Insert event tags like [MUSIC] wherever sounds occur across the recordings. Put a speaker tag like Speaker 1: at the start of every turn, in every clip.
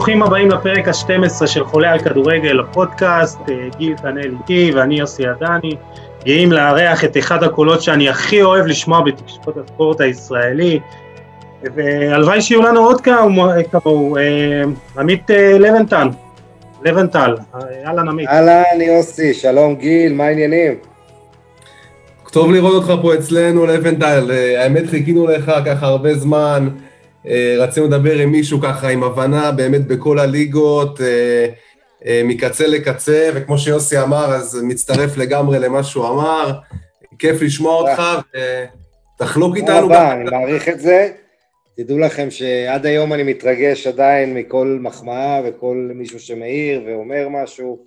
Speaker 1: ברוכים הבאים לפרק ה-12 של חולה על כדורגל, הפודקאסט, אה, גיל קנאל איתי ואני יוסי עדני, גאים לארח את אחד הקולות שאני הכי אוהב לשמוע בתקשורת הספורט הישראלי, והלוואי שיהיו לנו עוד כמוהו, אה, עמית אה, לבנטל, לבנטל, אהלן עמית.
Speaker 2: אהלן יוסי, שלום גיל, מה העניינים?
Speaker 3: טוב לראות אותך פה אצלנו, לבנטל, האמת חיכינו לך ככה הרבה זמן, רצינו לדבר עם מישהו ככה עם הבנה באמת בכל הליגות, אה, אה, מקצה לקצה, וכמו שיוסי אמר, אז מצטרף לגמרי למה שהוא אמר. כיף לשמוע אותך, ותחלוק איתנו.
Speaker 2: תודה רבה, אני מעריך את זה. תדעו לכם שעד היום אני מתרגש עדיין מכל מחמאה וכל מישהו שמעיר ואומר משהו.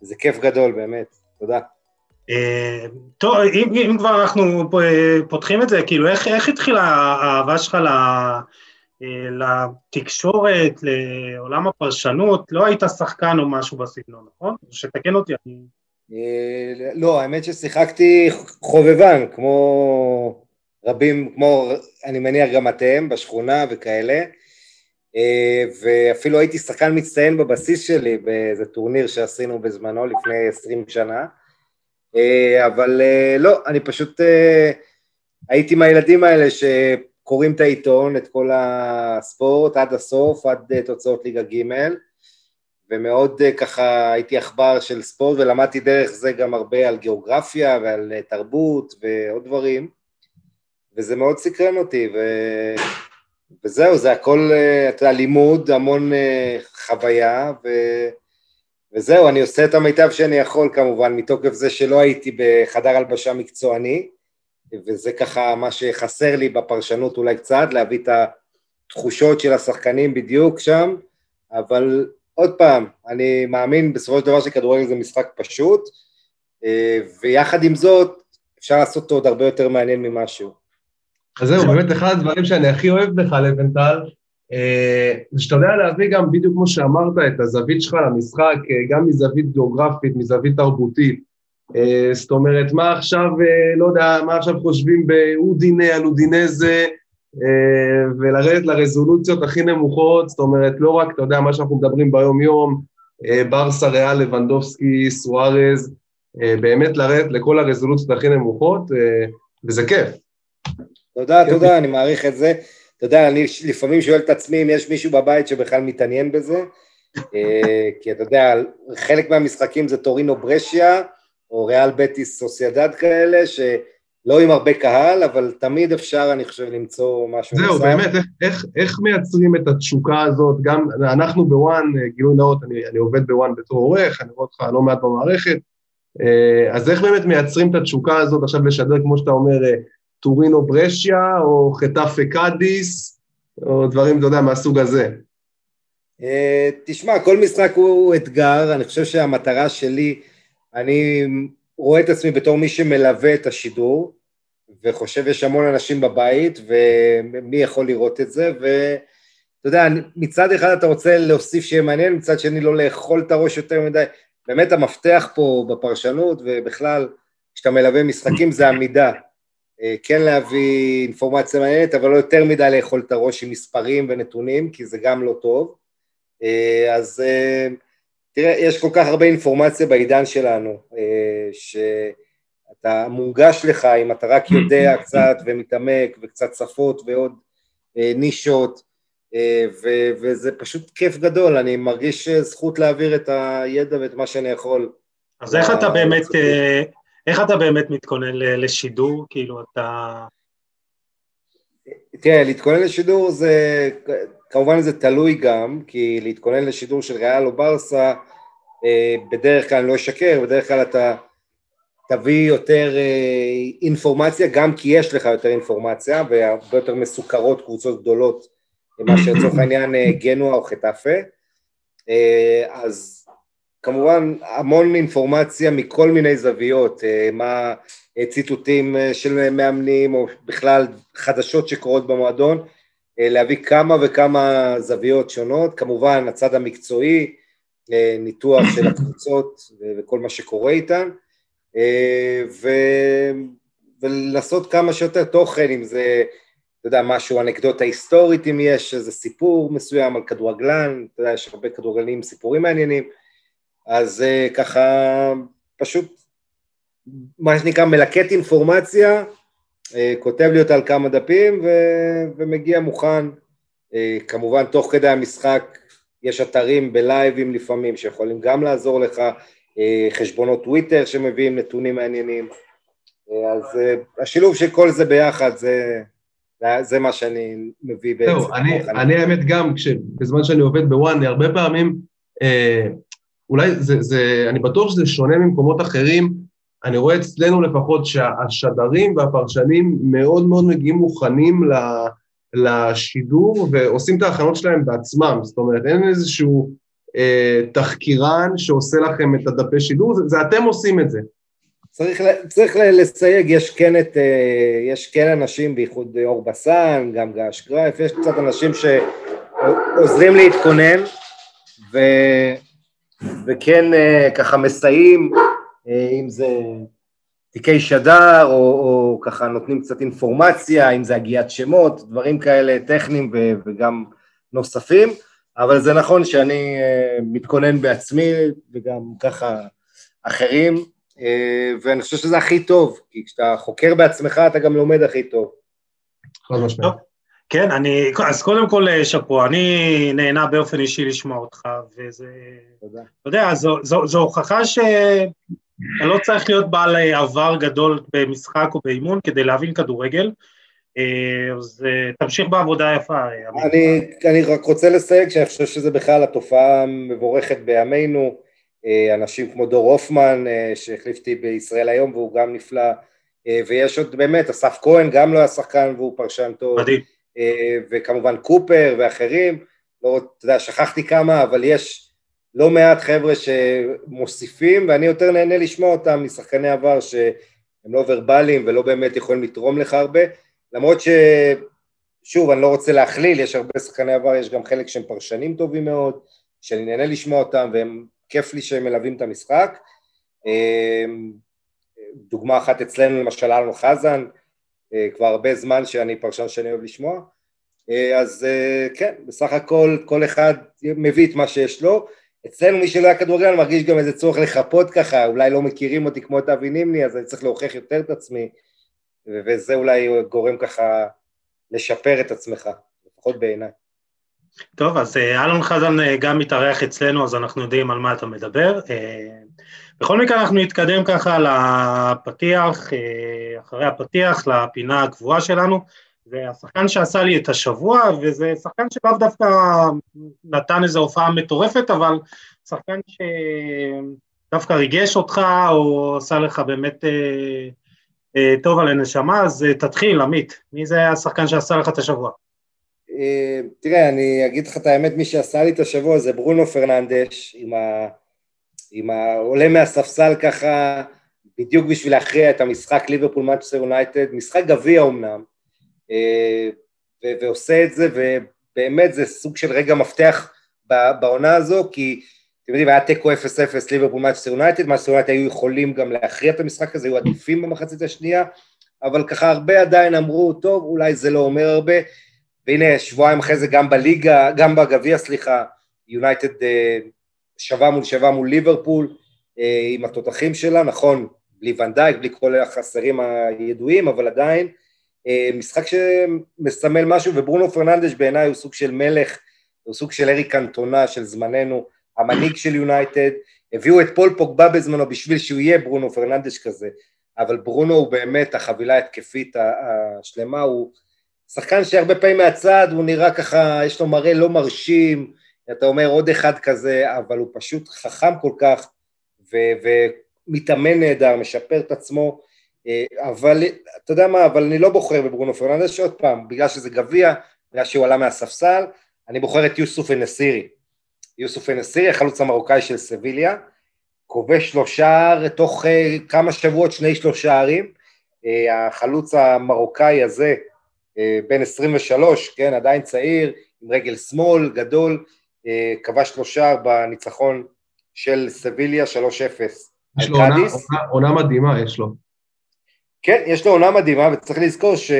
Speaker 2: זה כיף גדול, באמת. תודה.
Speaker 1: טוב, אם כבר אנחנו פותחים את זה, כאילו, איך התחילה האהבה שלך אה, לתקשורת, לעולם הפרשנות, לא היית שחקן או משהו בסגנון, נכון? שתקן אותי, אני...
Speaker 2: אה, לא, האמת ששיחקתי חובבן, כמו רבים, כמו אני מניח גם אתם, בשכונה וכאלה, אה, ואפילו הייתי שחקן מצטיין בבסיס שלי באיזה טורניר שעשינו בזמנו לפני עשרים שנה, אבל לא, אני פשוט הייתי מהילדים האלה ש... קוראים את העיתון, את כל הספורט עד הסוף, עד אה, תוצאות ליגה ג' ומאוד אה, ככה הייתי עכבר של ספורט ולמדתי דרך זה גם הרבה על גיאוגרפיה ועל אה, תרבות ועוד דברים וזה מאוד סקרן אותי ו... וזהו, זה הכל, אתה יודע, לימוד, המון חוויה ו... וזהו, אני עושה את המיטב שאני יכול כמובן מתוקף זה שלא הייתי בחדר הלבשה מקצועני וזה ככה מה שחסר לי בפרשנות אולי קצת, להביא את התחושות של השחקנים בדיוק שם, אבל עוד פעם, אני מאמין בסופו של דבר שכדורגל זה משחק פשוט, אה, ויחד עם זאת, אפשר לעשות אותו עוד הרבה יותר מעניין ממשהו.
Speaker 3: אז זהו, באמת אחד הדברים שאני הכי אוהב בך, לבנטל, אה, זה שאתה יודע להביא גם, בדיוק כמו שאמרת, את הזווית שלך למשחק, אה, גם מזווית גיאוגרפית, מזווית תרבותית. אה, זאת אומרת, מה עכשיו, אה, לא יודע, מה עכשיו חושבים באודינה על אודינזה, אה, ולרדת לרזולוציות הכי נמוכות, זאת אומרת, לא רק, אתה יודע, מה שאנחנו מדברים ביום-יום, ברסה, ריאל, לבנדובסקי, סוארז, באמת לרדת לכל הרזולוציות הכי נמוכות, וזה כיף.
Speaker 2: תודה, תודה, אני מעריך את זה. אתה יודע, אני לפעמים שואל את עצמי אם יש מישהו בבית שבכלל מתעניין בזה, כי אתה יודע, חלק מהמשחקים זה טורינו ברשיה, או ריאל בטיס סוסיידד כאלה, שלא עם הרבה קהל, אבל תמיד אפשר, אני חושב, למצוא משהו
Speaker 3: זהו, נוסף. באמת, איך, איך, איך מייצרים את התשוקה הזאת? גם אנחנו בוואן, גילוי נאות, אני, אני עובד בוואן בתור עורך, אני רואה אותך לא מעט במערכת, אה, אז איך באמת מייצרים את התשוקה הזאת עכשיו לשדר, כמו שאתה אומר, אה, טורינו ברשיה, או חטאפה קאדיס, או דברים, אתה יודע, מהסוג הזה?
Speaker 2: אה, תשמע, כל משחק הוא אתגר, אני חושב שהמטרה שלי, אני רואה את עצמי בתור מי שמלווה את השידור, וחושב יש המון אנשים בבית, ומי יכול לראות את זה, ואתה יודע, מצד אחד אתה רוצה להוסיף שיהיה מעניין, מצד שני לא לאכול את הראש יותר מדי. באמת המפתח פה בפרשנות, ובכלל, כשאתה מלווה משחקים זה עמידה. אה, כן להביא אינפורמציה מעניינת, אבל לא יותר מדי לאכול את הראש עם מספרים ונתונים, כי זה גם לא טוב. אה, אז אה, תראה, יש כל כך הרבה אינפורמציה בעידן שלנו, אה, שאתה מונגש לך אם אתה רק [CLEARS THROAT] יודע קצת ומתעמק וקצת שפות ועוד אה, נישות, אה, ו- וזה פשוט כיף גדול, אני מרגיש זכות להעביר את הידע ואת מה שאני יכול.
Speaker 1: אז איך אתה באמת, איך אתה באמת מתכונן לשידור? כאילו אתה...
Speaker 2: תראה, להתכונן לשידור זה, כמובן זה תלוי גם, כי להתכונן לשידור של ריאל או ברסה, אה, בדרך כלל, אני לא אשקר, בדרך כלל אתה תביא יותר אה, אינפורמציה, גם כי יש לך יותר אינפורמציה, והרבה יותר מסוכרות קבוצות גדולות ממה שלצורך העניין אה, גנוע או חטאפה. אז כמובן המון אינפורמציה מכל מיני זוויות, מה ציטוטים של מאמנים או בכלל חדשות שקורות במועדון, להביא כמה וכמה זוויות שונות, כמובן הצד המקצועי, ניתוח של הקבוצות וכל מה שקורה איתן, ו... ולעשות כמה שיותר תוכן, אם זה אתה יודע, משהו, אנקדוטה היסטורית אם יש איזה סיפור מסוים על כדורגלן, אתה יודע, יש הרבה כדורגלנים עם סיפורים מעניינים, אז ככה פשוט, מה שנקרא מלקט אינפורמציה, uh, כותב לי אותה על כמה דפים ו, ומגיע מוכן, uh, כמובן תוך כדי המשחק יש אתרים בלייבים לפעמים שיכולים גם לעזור לך, uh, חשבונות טוויטר שמביאים נתונים מעניינים, אז השילוב של כל זה ביחד זה... זה מה שאני מביא בעצם.
Speaker 3: זהו, אני, אני האמת גם, בזמן שאני עובד בוואן, הרבה פעמים, אה, אולי זה, זה, אני בטוח שזה שונה ממקומות אחרים, אני רואה אצלנו לפחות שהשדרים והפרשנים מאוד מאוד מגיעים מוכנים לשידור ועושים את ההכנות שלהם בעצמם, זאת אומרת, אין איזשהו אה, תחקירן שעושה לכם את הדפי שידור, זה, זה אתם עושים את זה.
Speaker 2: צריך, צריך לסייג, יש כן, את, אה, יש כן אנשים, בייחוד אור בסן, גם געש גרייף, יש קצת אנשים שעוזרים להתכונן, ו, וכן אה, ככה מסייעים, אם זה תיקי שדר, או, או ככה נותנים קצת אינפורמציה, אם זה הגיית שמות, דברים כאלה טכניים ו, וגם נוספים, אבל זה נכון שאני מתכונן בעצמי, וגם ככה אחרים, אה, ואני חושב שזה הכי טוב, כי כשאתה חוקר בעצמך אתה גם לומד הכי טוב.
Speaker 1: כן, אני, אז קודם כל אה, שאפו, אני נהנה באופן אישי לשמוע אותך, וזה, תודה. אתה יודע, זו, זו, זו הוכחה שאתה לא צריך להיות בעל עבר גדול במשחק או באימון כדי להבין כדורגל, אה, אז תמשיך בעבודה היפה.
Speaker 2: אני, אני רק רוצה לסייג שאני חושב שזה בכלל התופעה המבורכת בימינו, אה, אנשים כמו דור הופמן אה, שהחליף אותי בישראל היום והוא גם נפלא. אה, ויש עוד באמת, אסף כהן גם לא היה שחקן והוא פרשן טוב. מדהים. וכמובן קופר ואחרים, לא, אתה יודע, שכחתי כמה אבל יש לא מעט חבר'ה שמוסיפים ואני יותר נהנה לשמוע אותם משחקני עבר שהם לא ורבליים ולא באמת יכולים לתרום לך הרבה למרות ששוב אני לא רוצה להכליל, יש הרבה שחקני עבר, יש גם חלק שהם פרשנים טובים מאוד שאני נהנה לשמוע אותם והם כיף לי שהם מלווים את המשחק. אמ, דוגמה אחת אצלנו למשל אלון חזן, אה, כבר הרבה זמן שאני פרשן שאני אוהב לשמוע, אה, אז אה, כן, בסך הכל כל אחד מביא את מה שיש לו. אצלנו מי שלא היה כדורגלן מרגיש גם איזה צורך לחפות ככה, אולי לא מכירים אותי כמו את אבי נימני, אז אני צריך להוכיח יותר את עצמי, וזה אולי גורם ככה לשפר את עצמך, לפחות בעיניי.
Speaker 1: טוב, אז אה, אלון חזן אה, גם מתארח אצלנו, אז אנחנו יודעים על מה אתה מדבר. אה, בכל מקרה אנחנו נתקדם ככה לפתיח, אחרי הפתיח, לפינה הקבועה שלנו. זה השחקן שעשה לי את השבוע, וזה שחקן שלאו דווקא נתן איזו הופעה מטורפת, אבל שחקן שדווקא ריגש אותך, או עשה לך באמת טוב על הנשמה, אז תתחיל, עמית. מי זה השחקן שעשה לך את השבוע?
Speaker 2: אה, תראה, אני אגיד לך את האמת, מי שעשה לי את השבוע זה ברונו פרננדש, עם, ה... עם העולה מהספסל ככה, בדיוק בשביל להכריע את המשחק ליברפול מנצ'סטר יונייטד, משחק גביע אמנם, אה, ו- ועושה את זה, ובאמת זה סוג של רגע מפתח בעונה הזו, כי אתם יודעים, היה תיקו 0-0 ליברפול מנצ'סטר יונייטד, מנצ'סטר יונייטד היו יכולים גם להכריע את המשחק הזה, היו עדיפים במחצית השנייה, אבל ככה הרבה עדיין אמרו, טוב, אולי זה לא אומר הרבה, והנה שבועיים אחרי זה גם בליגה, גם בגביע סליחה, יונייטד אה, שווה מול שווה מול ליברפול אה, עם התותחים שלה, נכון, בלי ונדייק, בלי כל החסרים הידועים, אבל עדיין אה, משחק שמסמל משהו, וברונו פרננדש בעיניי הוא סוג של מלך, הוא סוג של אריק קנטונה של זמננו, המנהיג של יונייטד, הביאו את פול פוגבה בזמנו בשביל שהוא יהיה ברונו פרננדש כזה, אבל ברונו הוא באמת החבילה ההתקפית השלמה, הוא שחקן שהרבה פעמים מהצד הוא נראה ככה, יש לו מראה לא מרשים, אתה אומר עוד אחד כזה, אבל הוא פשוט חכם כל כך ומתאמן נהדר, משפר את עצמו, אה, אבל אתה יודע מה, אבל אני לא בוחר בברונו פרננדס, עוד פעם, בגלל שזה גביע, בגלל שהוא עלה מהספסל, אני בוחר את יוסוף אנסירי. יוסוף אנסירי, החלוץ המרוקאי של סביליה, כובש לו שער תוך אה, כמה שבועות, שני שלושה שערים, אה, החלוץ המרוקאי הזה, אה, בן 23, כן, עדיין צעיר, עם רגל שמאל, גדול, אה, כבש שלושה בניצחון של סביליה 3-0.
Speaker 3: יש לו עונה, עונה מדהימה, יש לו.
Speaker 2: כן, יש לו עונה מדהימה, וצריך לזכור ש...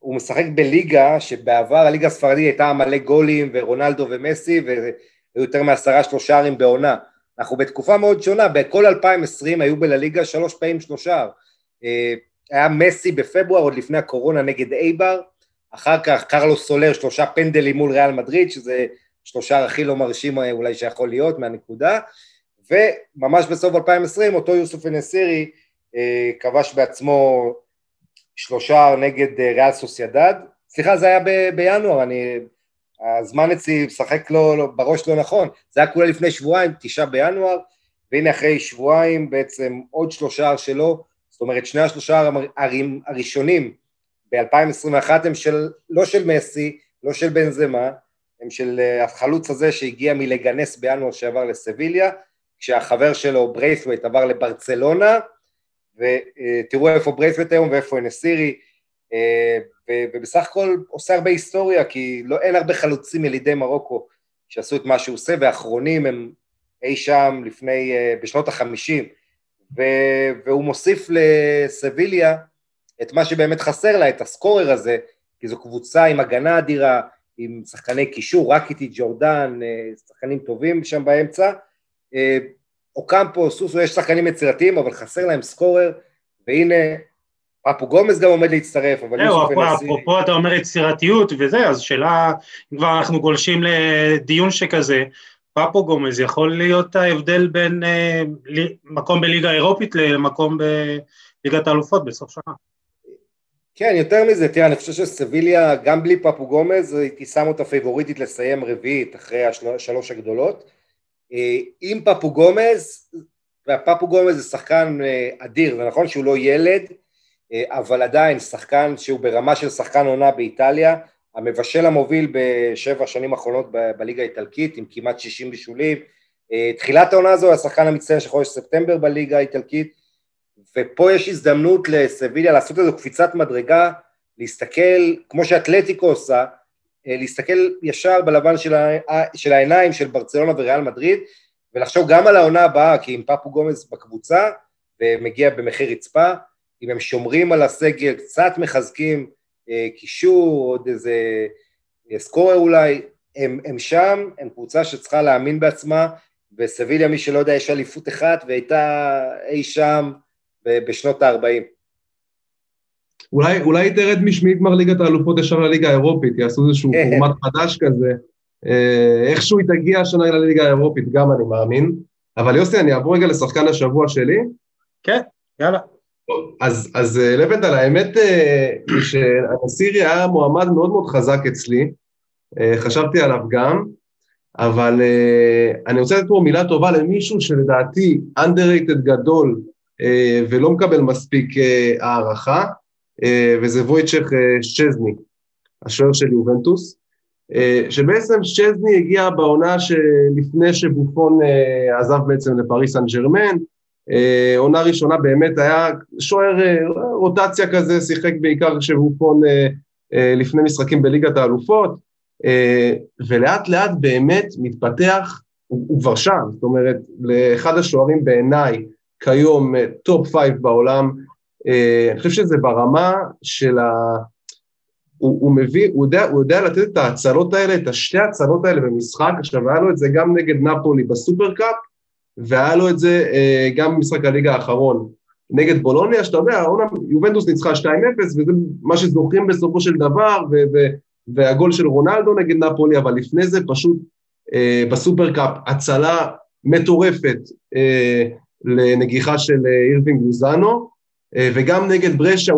Speaker 2: הוא משחק בליגה שבעבר הליגה הספרדית הייתה מלא גולים ורונלדו ומסי והיו יותר מעשרה שלושה ערים בעונה. אנחנו בתקופה מאוד שונה, בכל 2020 היו בלליגה שלוש פעמים שלושה. אה, היה מסי בפברואר עוד לפני הקורונה נגד אייבר, אחר כך קרלוס סולר שלושה פנדלים מול ריאל מדריד, שזה שלושה הכי לא מרשים אולי שיכול להיות מהנקודה, וממש בסוף 2020 אותו יוסוף אנסירי אה, כבש בעצמו שלושה נגד אה, ריאל סוסיידד, סליחה זה היה ב- בינואר, אני, הזמן אצלי משחק לא, לא, בראש לא נכון, זה היה כולה לפני שבועיים, תשעה בינואר, והנה אחרי שבועיים בעצם עוד שלושער שלו, זאת אומרת שני השלושערים הראשונים ב-2021 הם של, לא של מסי, לא של בנזמה, הם של אה, החלוץ הזה שהגיע מלגנס בינואר שעבר לסביליה, כשהחבר שלו ברייסווייט עבר לברצלונה, ותראו איפה ברייסווייט היום ואיפה אנסירי, אה, ובסך הכל עושה הרבה היסטוריה, כי לא, אין הרבה חלוצים ילידי מרוקו שעשו את מה שהוא עושה, והאחרונים הם אי שם לפני, אה, בשנות החמישים, והוא מוסיף לסביליה את מה שבאמת חסר לה, את הסקורר הזה, כי זו קבוצה עם הגנה אדירה, עם שחקני קישור, רקיטי, ג'ורדן, אה, שחקנים טובים שם באמצע. אוקמפו, סוסו, יש שחקנים יצירתיים, אבל חסר להם סקורר, והנה, פפו גומז גם עומד להצטרף, אבל
Speaker 1: אנסי... אפרופו אתה אומר יצירתיות וזה, אז שאלה, אם כבר אנחנו גולשים לדיון שכזה, פפו גומז יכול להיות ההבדל בין אה, מקום בליגה האירופית למקום בליגת האלופות בסוף שנה.
Speaker 2: כן, יותר מזה, תראה, אני חושב שסביליה, גם בלי פפו גומז, הייתי שם אותה פייבוריטית לסיים רביעית אחרי השלוש הגדולות. אה, עם פפו גומז, והפפו גומז זה שחקן אה, אדיר, זה נכון שהוא לא ילד, אה, אבל עדיין שחקן שהוא ברמה של שחקן עונה באיטליה, המבשל המוביל בשבע שנים האחרונות בליגה האיטלקית עם כמעט 60 בישולים, תחילת העונה הזו השחקן המצטיין של חודש ספטמבר בליגה האיטלקית, ופה יש הזדמנות לסביליה לעשות איזו קפיצת מדרגה, להסתכל, כמו שאתלטיקו עושה, אה, להסתכל ישר בלבן של, של העיניים של ברצלונה וריאל מדריד ולחשוב גם על העונה הבאה, כי אם פפו גומז בקבוצה ומגיע במחיר רצפה, אם הם שומרים על הסגל, קצת מחזקים אה, קישור, עוד איזה אה, סקורר אולי, הם, הם שם, הם קבוצה שצריכה להאמין בעצמה, וסביליה, מי שלא יודע, יש אליפות אחת והייתה אי שם בשנות ה-40.
Speaker 3: אולי, אולי תרד משמי גמר ליגת האלופות ישר לליגה האירופית, יעשו איזשהו כן. פורמט חדש כזה. אה, איכשהו היא תגיע השנה לליגה האירופית, גם אני מאמין. אבל יוסי, אני אעבור רגע לשחקן השבוע שלי.
Speaker 1: כן, יאללה.
Speaker 3: אז, אז אה, לבנטל, האמת אה, היא שהנסירי היה מועמד מאוד מאוד חזק אצלי, חשבתי עליו גם, אבל אני רוצה לתת פה מילה טובה למישהו שלדעתי underrated גדול ולא מקבל מספיק הערכה, וזה וויצ'ך אה, שצ'זני, השוער של יובנטוס, אה, שבעצם שצ'זני הגיע בעונה שלפני שבופון עזב בעצם לפריס סן ג'רמן, עונה ראשונה באמת היה שוער רוטציה כזה, שיחק בעיקר כשבופון לפני משחקים בליגת האלופות, ולאט לאט באמת מתפתח, הוא, הוא כבר שם, זאת אומרת, לאחד השוערים בעיניי כיום top five בעולם, אה, אני חושב שזה ברמה של ה... הוא, הוא מביא, הוא יודע, הוא יודע לתת את ההצלות האלה, את השתי ההצלות האלה במשחק, עכשיו היה לו את זה גם נגד נפולי בסופרקאפ, והיה לו את זה אה, גם במשחק הליגה האחרון נגד בולוניה, שאתה יודע, יובנטוס ניצחה 2-0, וזה מה שזוכרים בסופו של דבר, ו, ו, והגול של רונלדו נגד נפולי, אבל לפני זה פשוט אה, בסופרקאפ הצלה מטורפת אה, לנגיחה של אה, אירווינג לוזאנו, אה, וגם נגד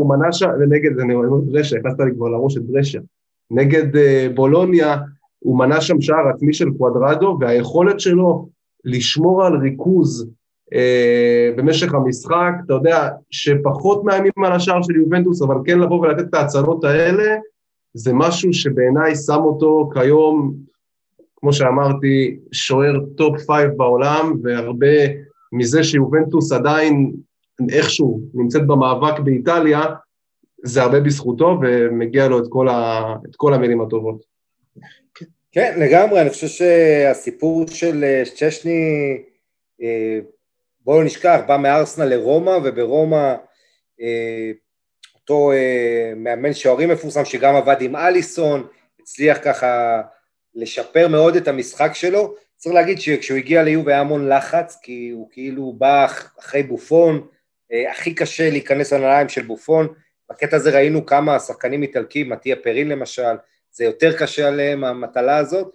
Speaker 3: מנע שם, ונגד, אני אומר ברשה, הכנסת לי כבר לראש את ברשה, נגד אה, בולוניה הוא מנע שם שער עצמי של קוואדרדו, והיכולת שלו לשמור על ריכוז אה, במשך המשחק, אתה יודע, שפחות מאיימים על השער של יובנטוס, אבל כן לבוא ולתת את ההצלות האלה, זה משהו שבעיניי שם אותו כיום, כמו שאמרתי, שוער top five בעולם, והרבה מזה שיובנטוס עדיין איכשהו נמצאת במאבק באיטליה, זה הרבה בזכותו ומגיע לו את כל, ה, את כל המילים הטובות.
Speaker 2: כן, לגמרי, אני חושב שהסיפור של אה, צ'שני, אה, בואו לא נשכח, בא מארסנל לרומא, וברומא, אה, אותו מאמן שוערים מפורסם שגם עבד עם אליסון, הצליח ככה לשפר מאוד את המשחק שלו. צריך להגיד שכשהוא הגיע ליוב היה המון לחץ, כי הוא כאילו בא אחרי בופון, הכי קשה להיכנס לנעליים של בופון, בקטע הזה ראינו כמה שחקנים איטלקים, מתיה פרין למשל, זה יותר קשה עליהם המטלה הזאת,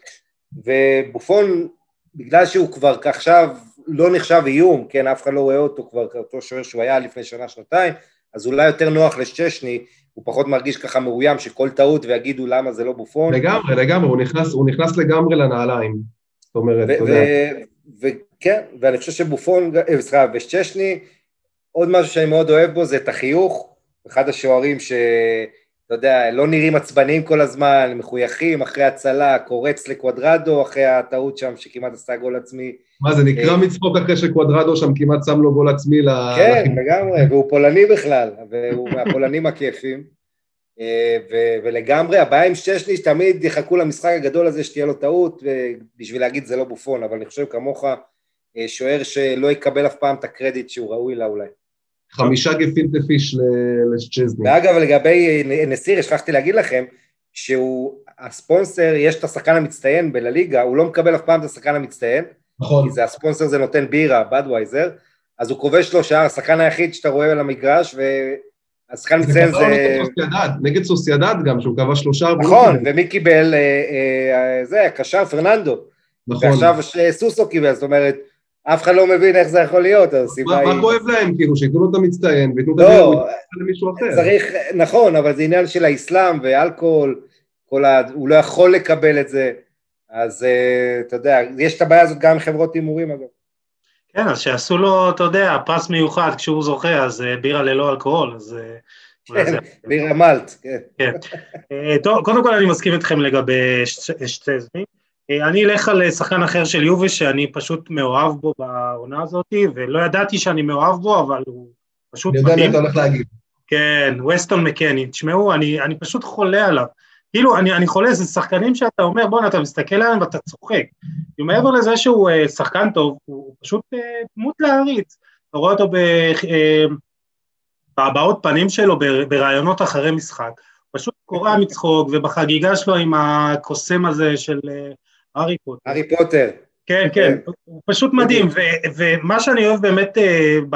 Speaker 2: ובופון, בגלל שהוא כבר עכשיו לא נחשב איום, כן, אף אחד לא רואה אותו כבר כאותו שוער שהוא היה לפני שנה-שנתיים, אז אולי יותר נוח לשצ'שני, הוא פחות מרגיש ככה מאוים שכל טעות ויגידו למה זה לא בופון.
Speaker 3: לגמרי, לגמרי, הוא נכנס, הוא נכנס לגמרי לנעליים. זאת אומרת, אתה יודע.
Speaker 2: וכן, ואני חושב שבופון, אה, סליחה, ושצ'שני, עוד משהו שאני מאוד אוהב בו זה את החיוך, אחד השוערים ש... אתה יודע, לא נראים עצבניים כל הזמן, מחויכים, אחרי הצלה, קורץ לקוודרדו, אחרי הטעות שם שכמעט עשתה גול עצמי.
Speaker 3: מה, זה נקרא אה, מצחוק אחרי שקוודרדו שם כמעט שם לו גול עצמי ל...
Speaker 2: כן, לגמרי, והוא פולני בכלל, והוא מהפולנים הכיפים. אה, ולגמרי, הבעיה עם ששני, שתמיד יחכו למשחק הגדול הזה שתהיה לו טעות, בשביל להגיד זה לא בופון, אבל אני חושב כמוך, אה, שוער שלא יקבל אף פעם את הקרדיט שהוא ראוי לה אולי.
Speaker 3: חמישה גפילטה פיש לצ'זני.
Speaker 2: ואגב, לגבי נסיר, השכחתי להגיד לכם, שהוא, הספונסר, יש את השחקן המצטיין בלליגה, הוא לא מקבל אף פעם את השחקן המצטיין.
Speaker 3: נכון.
Speaker 2: כי זה הספונסר זה נותן בירה, בדווייזר, אז הוא כובש לו שער, השחקן היחיד שאתה רואה על המגרש, והשחקן מצטיין זה...
Speaker 3: נגד סוסיידד, נגד סוסיידד גם, שהוא כבש שלושה...
Speaker 2: נכון, ומי קיבל? אה, אה, זה, הקשר פרננדו. נכון. ועכשיו סוסו קיבל, זאת אומרת, אף אחד לא מבין איך זה יכול להיות,
Speaker 3: הסיבה היא... מה כואב להם, כאילו, שייתנו לו את המצטיין וייתנו את
Speaker 2: לא, למישהו אחר. צריך, נכון, אבל זה עניין של האסלאם ואלכוהול, כל ה... הוא לא יכול לקבל את זה, אז uh, אתה יודע, יש את הבעיה הזאת גם עם חברות הימורים אגב.
Speaker 1: כן, אז שיעשו לו, אתה יודע, פרס מיוחד כשהוא זוכה, אז uh, בירה ללא אלכוהול, אז...
Speaker 2: Uh, כן, בירה מלט, כן.
Speaker 1: כן. טוב, קודם כל אני מסכים איתכם לגבי שטזני. אני אלך על שחקן אחר של יובי שאני פשוט מאוהב בו בעונה הזאת, ולא ידעתי שאני מאוהב בו, אבל הוא פשוט
Speaker 3: מדהים. אני יודע מה אתה הולך להגיד.
Speaker 1: כן, ווסטון מקני. תשמעו, אני, אני פשוט חולה עליו. כאילו, אני, אני חולה, זה שחקנים שאתה אומר, בואנה, אתה מסתכל עליהם ואתה צוחק. מעבר לזה שהוא uh, שחקן טוב, הוא פשוט דמות להעריץ. אתה רואה אותו בהבעות פנים שלו, בראיונות אחרי משחק. פשוט קורע מצחוק, ובחגיגה שלו עם הקוסם הזה של הארי פוטר.
Speaker 2: הארי פוטר.
Speaker 1: כן, כן, כן, הוא פשוט מדהים, ו- ומה שאני אוהב באמת ב...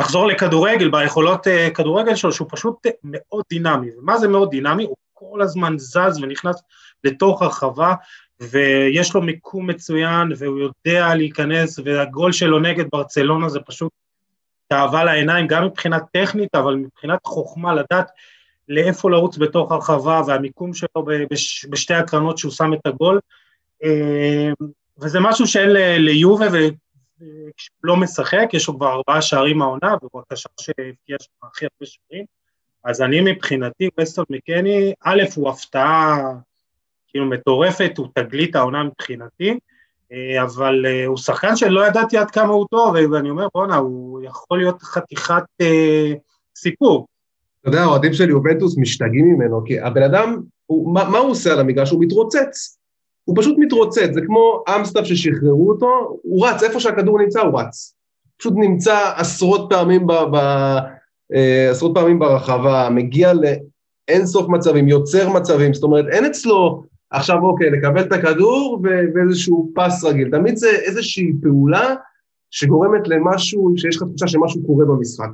Speaker 1: לחזור לכדורגל, ביכולות uh, כדורגל שלו, שהוא פשוט מאוד דינמי. ומה זה מאוד דינמי? הוא כל הזמן זז ונכנס לתוך הרחבה, ויש לו מיקום מצוין, והוא יודע להיכנס, והגול שלו נגד ברצלונה זה פשוט תאווה לעיניים, גם מבחינה טכנית, אבל מבחינת חוכמה לדעת לאיפה לרוץ בתוך הרחבה, והמיקום שלו בש, בשתי הקרנות שהוא שם את הגול, אה, וזה משהו שאין ליובה ולא משחק, יש לו כבר ארבעה שערים מהעונה, והוא הקשר שהבקיע שם הכי הרבה שערים, אז אני מבחינתי, וסטון מקני, א', הוא הפתעה כאילו מטורפת, הוא תגלית העונה מבחינתי, אה, אבל אה, הוא שחקן שלא ידעתי עד כמה הוא טוב, ואני אומר, בואנה, הוא יכול להיות חתיכת אה, סיפור.
Speaker 3: אתה יודע, האוהדים של יובנטוס משתגעים ממנו, כי הבן אדם, הוא, מה, מה הוא עושה על המגרש? הוא מתרוצץ. הוא פשוט מתרוצץ, זה כמו אמסטאפ ששחררו אותו, הוא רץ, איפה שהכדור נמצא הוא רץ. פשוט נמצא עשרות פעמים, ב, ב, אה, עשרות פעמים ברחבה, מגיע לאין סוף מצבים, יוצר מצבים, זאת אומרת, אין אצלו עכשיו אוקיי, לקבל את הכדור ואיזשהו פס רגיל, תמיד זה איזושהי פעולה שגורמת למשהו, שיש לך תחושה שמשהו קורה במשחק.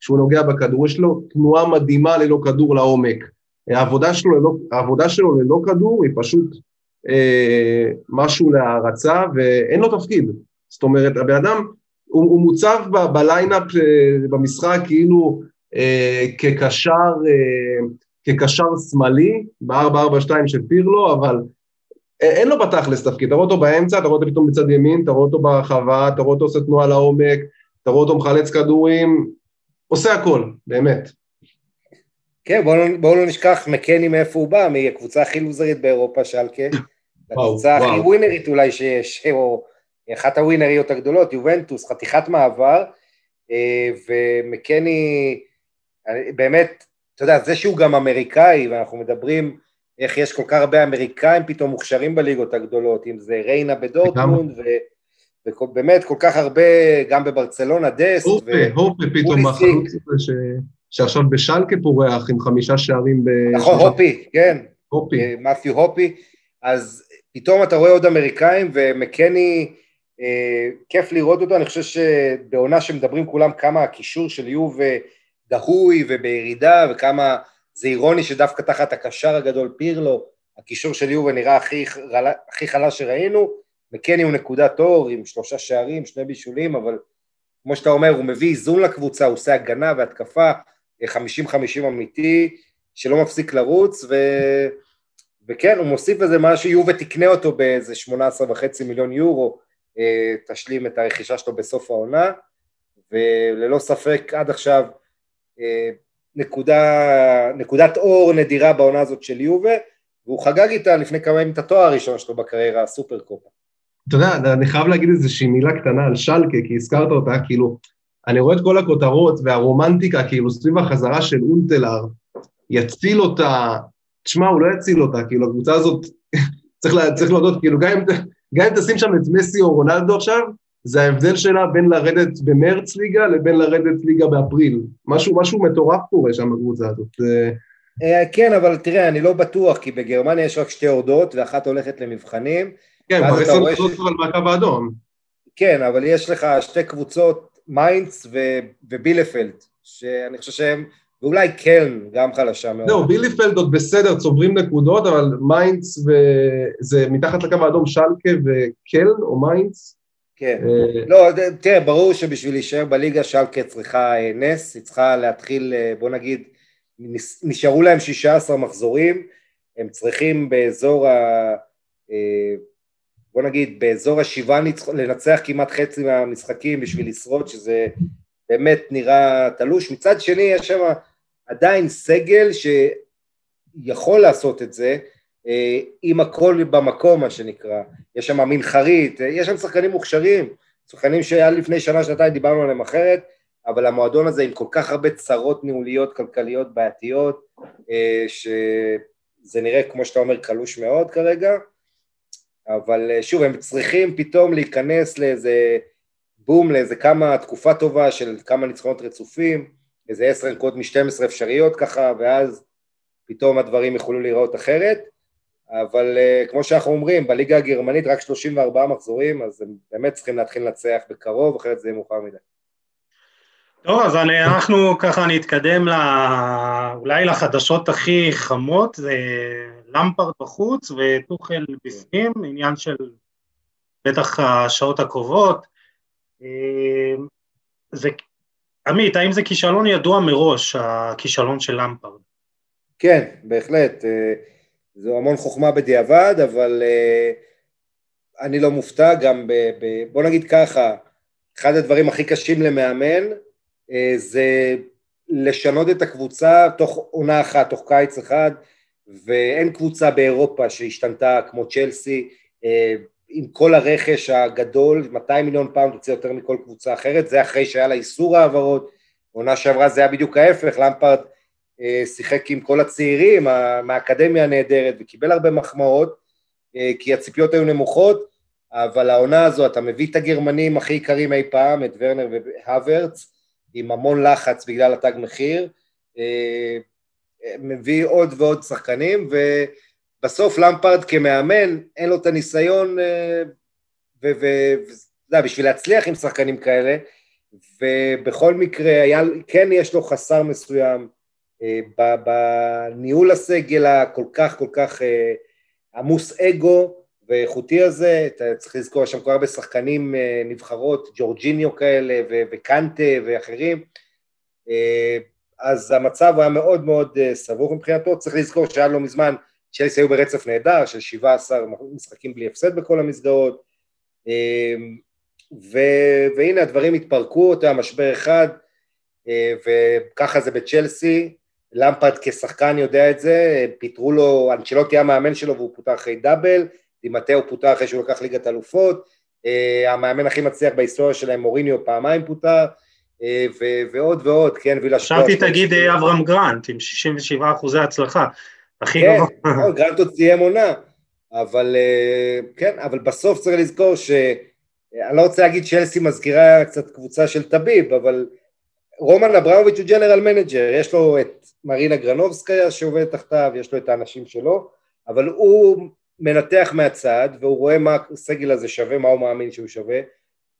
Speaker 3: כשהוא נוגע בכדור, יש לו תנועה מדהימה ללא כדור לעומק. העבודה שלו ללא, העבודה שלו ללא כדור היא פשוט אה, משהו להערצה ואין לו תפקיד. זאת אומרת, הבן אדם, הוא, הוא מוצב ב, בליינאפ אה, במשחק כאילו אה, כקשר, אה, כקשר שמאלי, ב-442 של פירלו, אבל אין לו בתכלס תפקיד, אתה רואה אותו באמצע, אתה רואה אותו פתאום בצד ימין, אתה רואה אותו ברחבה, אתה רואה אותו עושה תנועה לעומק, אתה רואה אותו מחלץ כדורים, עושה הכל, באמת.
Speaker 2: כן, בואו לא, בוא לא נשכח מקני מאיפה הוא בא, מהקבוצה הכי לוזרית באירופה, שלקה. הקבוצה הכי ווינרית אולי שיש, או אחת הווינריות הגדולות, יובנטוס, חתיכת מעבר, אה, ומקני, באמת, אתה יודע, זה שהוא גם אמריקאי, ואנחנו מדברים איך יש כל כך הרבה אמריקאים פתאום מוכשרים בליגות הגדולות, אם זה ריינה בדורטמונד, ו... ובאמת כל כך הרבה, גם בברצלונה, דסט,
Speaker 3: הופה, הופה פתאום, החלוץ הזה ש... שעכשיו בשלקה פורח עם חמישה שערים ב...
Speaker 2: נכון, הופי, כן.
Speaker 3: הופי.
Speaker 2: אה, מת'יו הופי, אז פתאום אתה רואה עוד אמריקאים, ומקני, אה, כיף לראות אותו, אני חושב שבעונה שמדברים כולם כמה הקישור של יוב דהוי ובירידה, וכמה זה אירוני שדווקא תחת הקשר הגדול פירלו, הקישור של יובה נראה הכי, הכי חלש שראינו, מקני הוא נקודת אור עם שלושה שערים, שני בישולים, אבל כמו שאתה אומר, הוא מביא איזון לקבוצה, הוא עושה הגנה והתקפה, 50-50 אמיתי, שלא מפסיק לרוץ, ו... וכן, הוא מוסיף איזה משהו, יובה תקנה אותו באיזה 18 וחצי מיליון יורו, אה, תשלים את הרכישה שלו בסוף העונה, וללא ספק עד עכשיו אה, נקודה, נקודת אור נדירה בעונה הזאת של יובה, והוא חגג איתה לפני כמה ימים את התואר הראשון שלו בקריירה, הסופר קופה.
Speaker 3: אתה יודע, אני חייב להגיד איזושהי מילה קטנה על שלקה, כי הזכרת אותה, כאילו, אני רואה את כל הכותרות והרומנטיקה, כאילו, סביב החזרה של אונטלר, יציל אותה, תשמע, הוא לא יציל אותה, כאילו, הקבוצה הזאת, [LAUGHS] צריך, לה, צריך להודות, כאילו, גם אם, גם אם תשים שם את מסי או רונלדו עכשיו, זה ההבדל שלה בין לרדת במרץ ליגה לבין לרדת ליגה באפריל. משהו, משהו מטורף קורה שם בקבוצה הזאת.
Speaker 2: אה, כן, אבל תראה, אני לא בטוח, כי בגרמניה יש רק שתי הורדות, ואחת הולכת למבחנים.
Speaker 3: כן, כבר עשר נקודות כבר מהקו האדום.
Speaker 2: כן, אבל יש לך שתי קבוצות, מיינדס ובילפלד, שאני חושב שהם, ואולי קלן, גם חלשה מאוד.
Speaker 3: זהו, בילפלד עוד בסדר, צוברים נקודות, אבל מיינדס זה מתחת לקו האדום שלקה וקלן או מיינדס.
Speaker 2: כן, אה, לא, תראה, ברור שבשביל להישאר בליגה שלקה צריכה אה, נס, היא צריכה להתחיל, בוא נגיד, נשארו להם 16 מחזורים, הם צריכים באזור ה... אה, בוא נגיד באזור השבעה לנצח כמעט חצי מהמשחקים בשביל לשרוד, שזה באמת נראה תלוש. מצד שני יש שם עדיין סגל שיכול לעשות את זה, אה, עם הכל במקום מה שנקרא, יש שם מנחרית, יש שם שחקנים מוכשרים, שחקנים שהיה לפני שנה שנתיים דיברנו עליהם אחרת, אבל המועדון הזה עם כל כך הרבה צרות ניהוליות כלכליות בעייתיות, אה, שזה נראה כמו שאתה אומר קלוש מאוד כרגע, אבל אה, שוב הם צריכים פתאום להיכנס לאיזה בום, לאיזה כמה תקופה טובה של כמה ניצחונות רצופים, איזה עשר נקודות מ-12 אפשריות ככה, ואז פתאום הדברים יכולו להיראות אחרת, אבל uh, כמו שאנחנו אומרים, בליגה הגרמנית רק 34 מחזורים, אז הם באמת צריכים להתחיל לנצח בקרוב, אחרת זה יהיה מאוחר מדי.
Speaker 1: טוב, אז אני, אנחנו ככה נתקדם לא, אולי לחדשות הכי חמות, זה למפרד בחוץ וטוחל בפנים, עניין של בטח השעות הקרובות. אה, זה, עמית, האם זה כישלון ידוע מראש, הכישלון של למפרד?
Speaker 2: כן, בהחלט. אה, זו המון חוכמה בדיעבד, אבל אה, אני לא מופתע גם ב... ב בוא נגיד ככה, אחד הדברים הכי קשים למאמן אה, זה לשנות את הקבוצה תוך עונה אחת, תוך קיץ אחד, ואין קבוצה באירופה שהשתנתה כמו צ'לסי, אה, עם כל הרכש הגדול, 200 מיליון פאונד יוצא יותר מכל קבוצה אחרת, זה אחרי שהיה לה איסור העברות, עונה שעברה זה היה בדיוק ההפך, למפרד אה, שיחק עם כל הצעירים מהאקדמיה הנהדרת וקיבל הרבה מחמאות, כי הציפיות היו נמוכות, אבל העונה הזו אתה מביא את הגרמנים הכי יקרים אי פעם, את ורנר והוורץ, עם המון לחץ בגלל התג מחיר, אה, מביא עוד ועוד שחקנים, ובסוף למפרד כמאמן, אין לו את הניסיון, אה, ובשביל להצליח עם שחקנים כאלה, ובכל מקרה, היה, כן יש לו חסר מסוים אה, בניהול הסגל הכל כך כל כך עמוס אגו, ואיכותי הזה, אתה צריך לזכור, יש שם כל הרבה שחקנים אה, נבחרות, ג'ורג'יניו כאלה וקנטה ואחרים, אה, אז המצב היה מאוד מאוד אה, סבוך מבחינתו, צריך לזכור שהיה לא מזמן, צ'לסי היו ברצף נהדר של 17 משחקים בלי הפסד בכל המסגרות, ו, והנה הדברים התפרקו, אתה יודע, משבר אחד, וככה זה בצ'לסי, למפרד כשחקן יודע את זה, פיטרו לו, אנצ'לוטי המאמן שלו והוא פוטר אחרי דאבל, דימטאו פוטר אחרי שהוא לקח ליגת אלופות, אה, המאמן הכי מצליח בהיסטוריה שלהם, מוריניו פעמיים פוטר, ו- ועוד ועוד, כן, וילאש
Speaker 1: חשבתי תגיד אה, אברהם גרנט עם 67 אחוזי הצלחה, הכי
Speaker 2: כן, גבוה. כן, גרנט עוד סיים עונה, אבל כן, אבל בסוף צריך לזכור ש... אני לא רוצה להגיד צ'לסי מזכירה קצת קבוצה של טביב, אבל רומן אברמוביץ' הוא general manager, יש לו את מרינה גרנובסקיה שעובדת תחתיו, יש לו את האנשים שלו, אבל הוא מנתח מהצד והוא רואה מה הסגל הזה שווה, מה הוא מאמין שהוא שווה,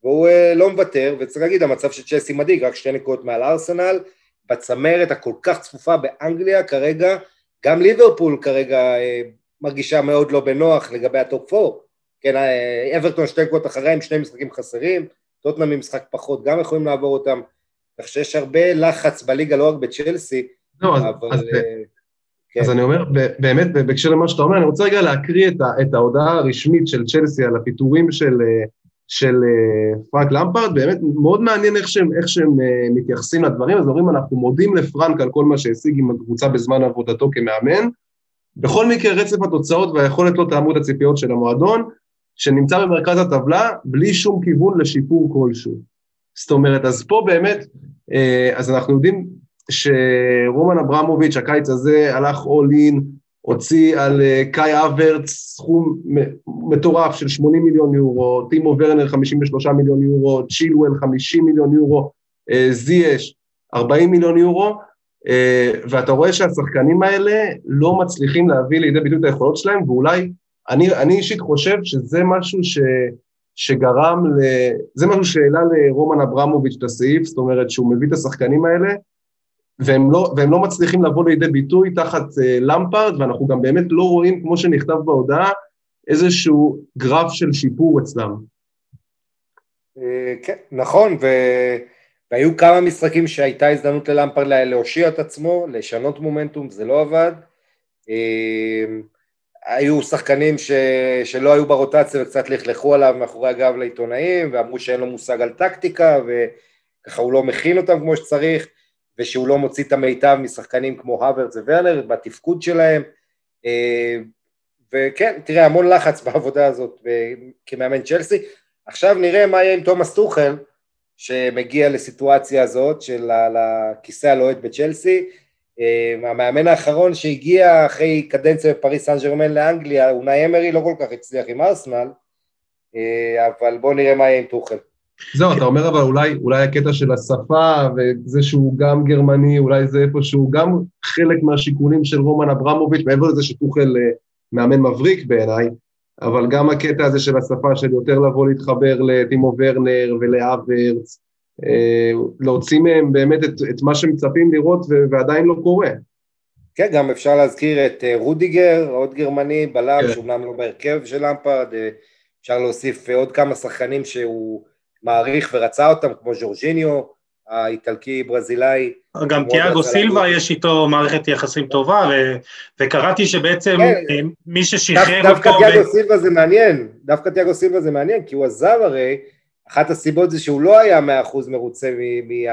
Speaker 2: והוא אה, לא מוותר, וצריך להגיד, המצב של צ'לסי מדאיג, רק שתי נקודות מעל ארסנל, בצמרת הכל כך צפופה באנגליה כרגע, גם ליברפול כרגע אה, מרגישה מאוד לא בנוח לגבי ה top 4, כן, אה, אברטון שתי נקודות אחריהם, שני משחקים חסרים, טוטנאם ממשחק פחות, גם יכולים לעבור אותם, כך שיש הרבה לחץ בליגה, לא רק בצ'לסי,
Speaker 3: לא, אז, אבל... אז, כן. אז אני אומר, באמת, בהקשר למה שאתה אומר, אני רוצה רגע להקריא את, את ההודעה הרשמית של צ'לסי על הפיטורים של, של פרנק למפרד, באמת מאוד מעניין איך שהם, איך שהם מתייחסים לדברים, אז אומרים, אנחנו מודים לפרנק על כל מה שהשיג עם הקבוצה בזמן עבודתו כמאמן, בכל מקרה רצף התוצאות והיכולת לא תעמוד הציפיות של המועדון, שנמצא במרכז הטבלה בלי שום כיוון לשיפור כלשהו. זאת אומרת, אז פה באמת, אה, אז אנחנו יודעים שרומן אברמוביץ' הקיץ הזה הלך אול אין, הוציא על אה, קאי אברץ סכום מטורף של 80 מיליון יורו, טימו ורנר 53 מיליון יורו, צ'ילואל 50 מיליון יורו, אה, זייש 40 מיליון יורו, ואתה רואה שהשחקנים האלה לא מצליחים להביא לידי ביטוי את היכולות שלהם, ואולי אני, אני אישית חושב שזה משהו ש, שגרם ל... זה משהו שהעלה לרומן אברמוביץ' את הסעיף, זאת אומרת שהוא מביא את השחקנים האלה, והם לא, והם לא מצליחים לבוא לידי ביטוי תחת uh, למפרד, ואנחנו גם באמת לא רואים, כמו שנכתב בהודעה, איזשהו גרף של שיפור אצלם.
Speaker 2: אה, כן, נכון, ו... והיו כמה משחקים שהייתה הזדמנות ללמפרד להושיע את עצמו, לשנות מומנטום, זה לא עבד. אה, היו שחקנים ש... שלא היו ברוטציה וקצת לכלכו עליו מאחורי הגב לעיתונאים ואמרו שאין לו מושג על טקטיקה וככה הוא לא מכין אותם כמו שצריך ושהוא לא מוציא את המיטב משחקנים כמו הוורץ וורנר בתפקוד שלהם. אה, וכן, תראה המון לחץ [LAUGHS] בעבודה הזאת כמאמן צ'לסי. עכשיו נראה מה יהיה עם תומאס טוחל שמגיע לסיטואציה הזאת של הכיסא הלוהט בצ'לסי. אה, המאמן האחרון שהגיע אחרי קדנציה בפריס סן ג'רמן לאנגליה, אונאי אמרי לא כל כך הצליח עם ארסנל, אה, אבל בואו נראה מה יהיה עם טוחל.
Speaker 3: זהו, אתה אומר אבל אולי, אולי הקטע של השפה וזה שהוא גם גרמני, אולי זה איפשהו גם חלק מהשיקולים של רומן אברמוביץ', מעבר לזה שטוחל אה, מאמן מבריק בעיניי, אבל גם הקטע הזה של השפה של יותר לבוא להתחבר לטימו ורנר ולאברץ, אה, להוציא מהם באמת את, את מה שמצפים לראות ועדיין לא קורה.
Speaker 2: כן, גם אפשר להזכיר את אה, רודיגר, עוד גרמני, בלם, כן. שאומנם לא בהרכב של למפרד, אה, אפשר להוסיף עוד כמה שחקנים שהוא מעריך ורצה אותם, כמו ז'ורג'יניו, האיטלקי ברזילאי.
Speaker 1: גם תיאגו סילבה יש איתו מערכת יחסים טובה, ו- וקראתי שבעצם כן. מי ששחרר
Speaker 2: אותו... דווקא תיאגו סילבה זה מעניין, דווקא תיאגו סילבה זה מעניין, כי הוא עזב הרי אחת הסיבות זה שהוא לא היה מאה אחוז מרוצה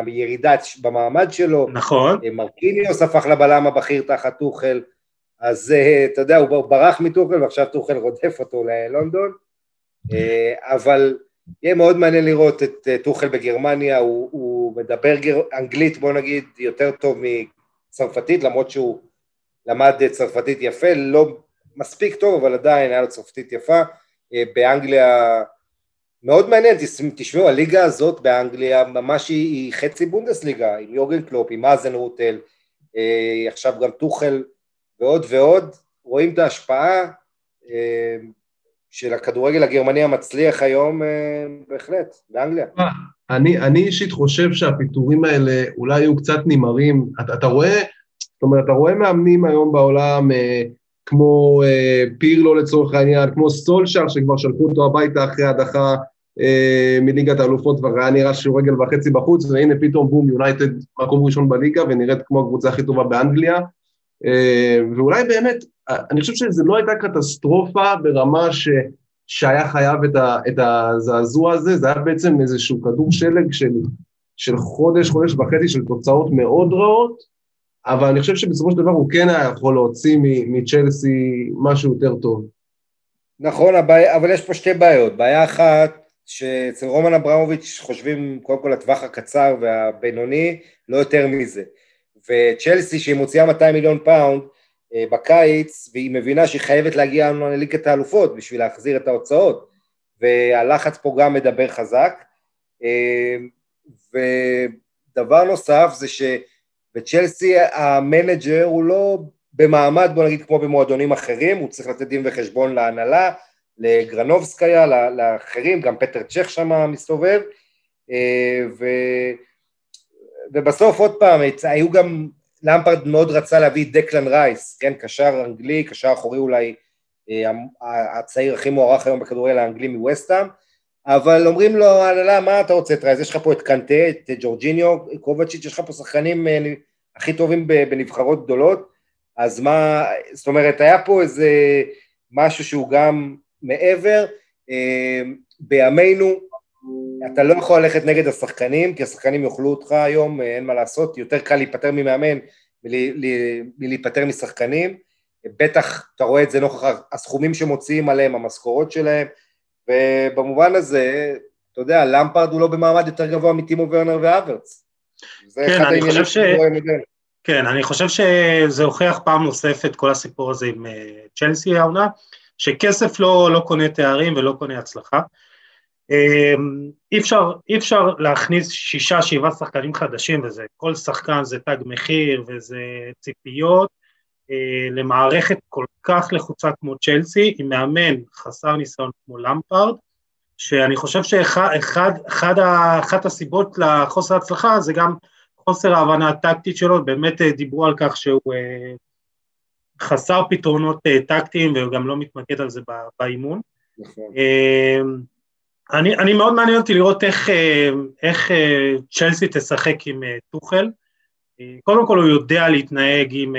Speaker 2: מהירידה במעמד שלו.
Speaker 1: נכון.
Speaker 2: אה, מרקיניוס הפך לבלם הבכיר תחת טוחל, אז אה, אתה יודע, הוא ברח מטוחל ועכשיו טוחל רודף אותו ללונדון, אה, אבל יהיה מאוד מעניין לראות את טוחל בגרמניה, הוא, הוא מדבר גר... אנגלית בוא נגיד יותר טוב מצרפתית, למרות שהוא למד צרפתית יפה, לא מספיק טוב, אבל עדיין היה לו צרפתית יפה, באנגליה מאוד מעניין, תשמעו, הליגה הזאת באנגליה ממש היא, היא חצי בונדסליגה, עם יוגן קלופ, עם מאזן רוטל, אה, עכשיו גם טוחל ועוד ועוד, רואים את ההשפעה אה, של הכדורגל הגרמני המצליח היום אה, בהחלט, באנגליה.
Speaker 3: אני, אני אישית חושב שהפיטורים האלה אולי יהיו קצת נמהרים, אתה, אתה רואה, זאת אומרת, אתה רואה מאמנים היום בעולם, אה, כמו אה, פירלו לצורך העניין, כמו סולשר שכבר שלחו אותו הביתה אחרי הדחה אה, מליגת האלופות כבר היה נראה שהוא רגל וחצי בחוץ, והנה פתאום בום, יונייטד מקום ראשון בליגה ונראית כמו הקבוצה הכי טובה באנגליה. אה, ואולי באמת, אני חושב שזו לא הייתה קטסטרופה ברמה ש, שהיה חייב את, ה, את הזעזוע הזה, זה היה בעצם איזשהו כדור שלג של, של חודש, חודש וחצי של תוצאות מאוד רעות, אבל אני חושב שבסופו של דבר הוא כן היה יכול להוציא מצ'לסי משהו יותר טוב.
Speaker 2: נכון, אבל יש פה שתי בעיות. בעיה אחת, שאצל רומן אברמוביץ' חושבים קודם כל לטווח הקצר והבינוני, לא יותר מזה. וצ'לסי שהיא מוציאה 200 מיליון פאונד בקיץ, והיא מבינה שהיא חייבת להגיע לליגת האלופות בשביל להחזיר את ההוצאות, והלחץ פה גם מדבר חזק. אה, דבר נוסף זה שבצ'לסי ה manager הוא לא במעמד, בוא נגיד, כמו במועדונים אחרים, הוא צריך לתת דין וחשבון להנהלה, לגרנובסקיה, לאחרים, גם פטר צ'ך שם מסתובב, ו... ובסוף עוד פעם, היו גם, למפרד מאוד רצה להביא דקלן רייס, כן, קשר אנגלי, קשר אחורי אולי אה, הצעיר הכי מוערך היום בכדורגל האנגלי מווסטהאם, אבל אומרים לו, הנהלה, מה אתה רוצה את רייס? יש לך פה את קנטה, את ג'ורג'יניו, קובצ'יץ', יש לך פה שחקנים אה, הכי טובים בנבחרות גדולות, אז מה, זאת אומרת, היה פה איזה משהו שהוא גם מעבר, אה, בימינו אתה לא יכול ללכת נגד השחקנים, כי השחקנים יאכלו אותך היום, אין מה לעשות, יותר קל להיפטר ממאמן מלהיפטר משחקנים, בטח אתה רואה את זה נוכח הסכומים שמוציאים עליהם, המשכורות שלהם, ובמובן הזה, אתה יודע, למפרד הוא לא במעמד יותר גבוה מטימו ורנר והוורץ.
Speaker 1: כן, אני חושב ש... כן, אני חושב שזה הוכיח פעם נוספת כל הסיפור הזה עם אה, צ'לסי העונה, שכסף לא, לא קונה תארים ולא קונה הצלחה. אמ, אי אפשר, אי אפשר להכניס שישה, שבעה שחקנים חדשים וזה, כל שחקן זה תג מחיר וזה ציפיות אה, למערכת כל כך לחוצה כמו צ'לסי, עם מאמן חסר ניסיון כמו למפארד, שאני חושב שאחת הסיבות לחוסר הצלחה זה גם חוסר ההבנה הטקטית שלו, באמת אה, דיברו על כך שהוא אה, חסר פתרונות טקטיים וגם לא מתמקד על זה באימון. נכון. אני, אני מאוד מעניין אותי לראות איך, אה, איך אה, צ'לסי תשחק עם אה, טוחל. קודם כל הוא יודע להתנהג עם,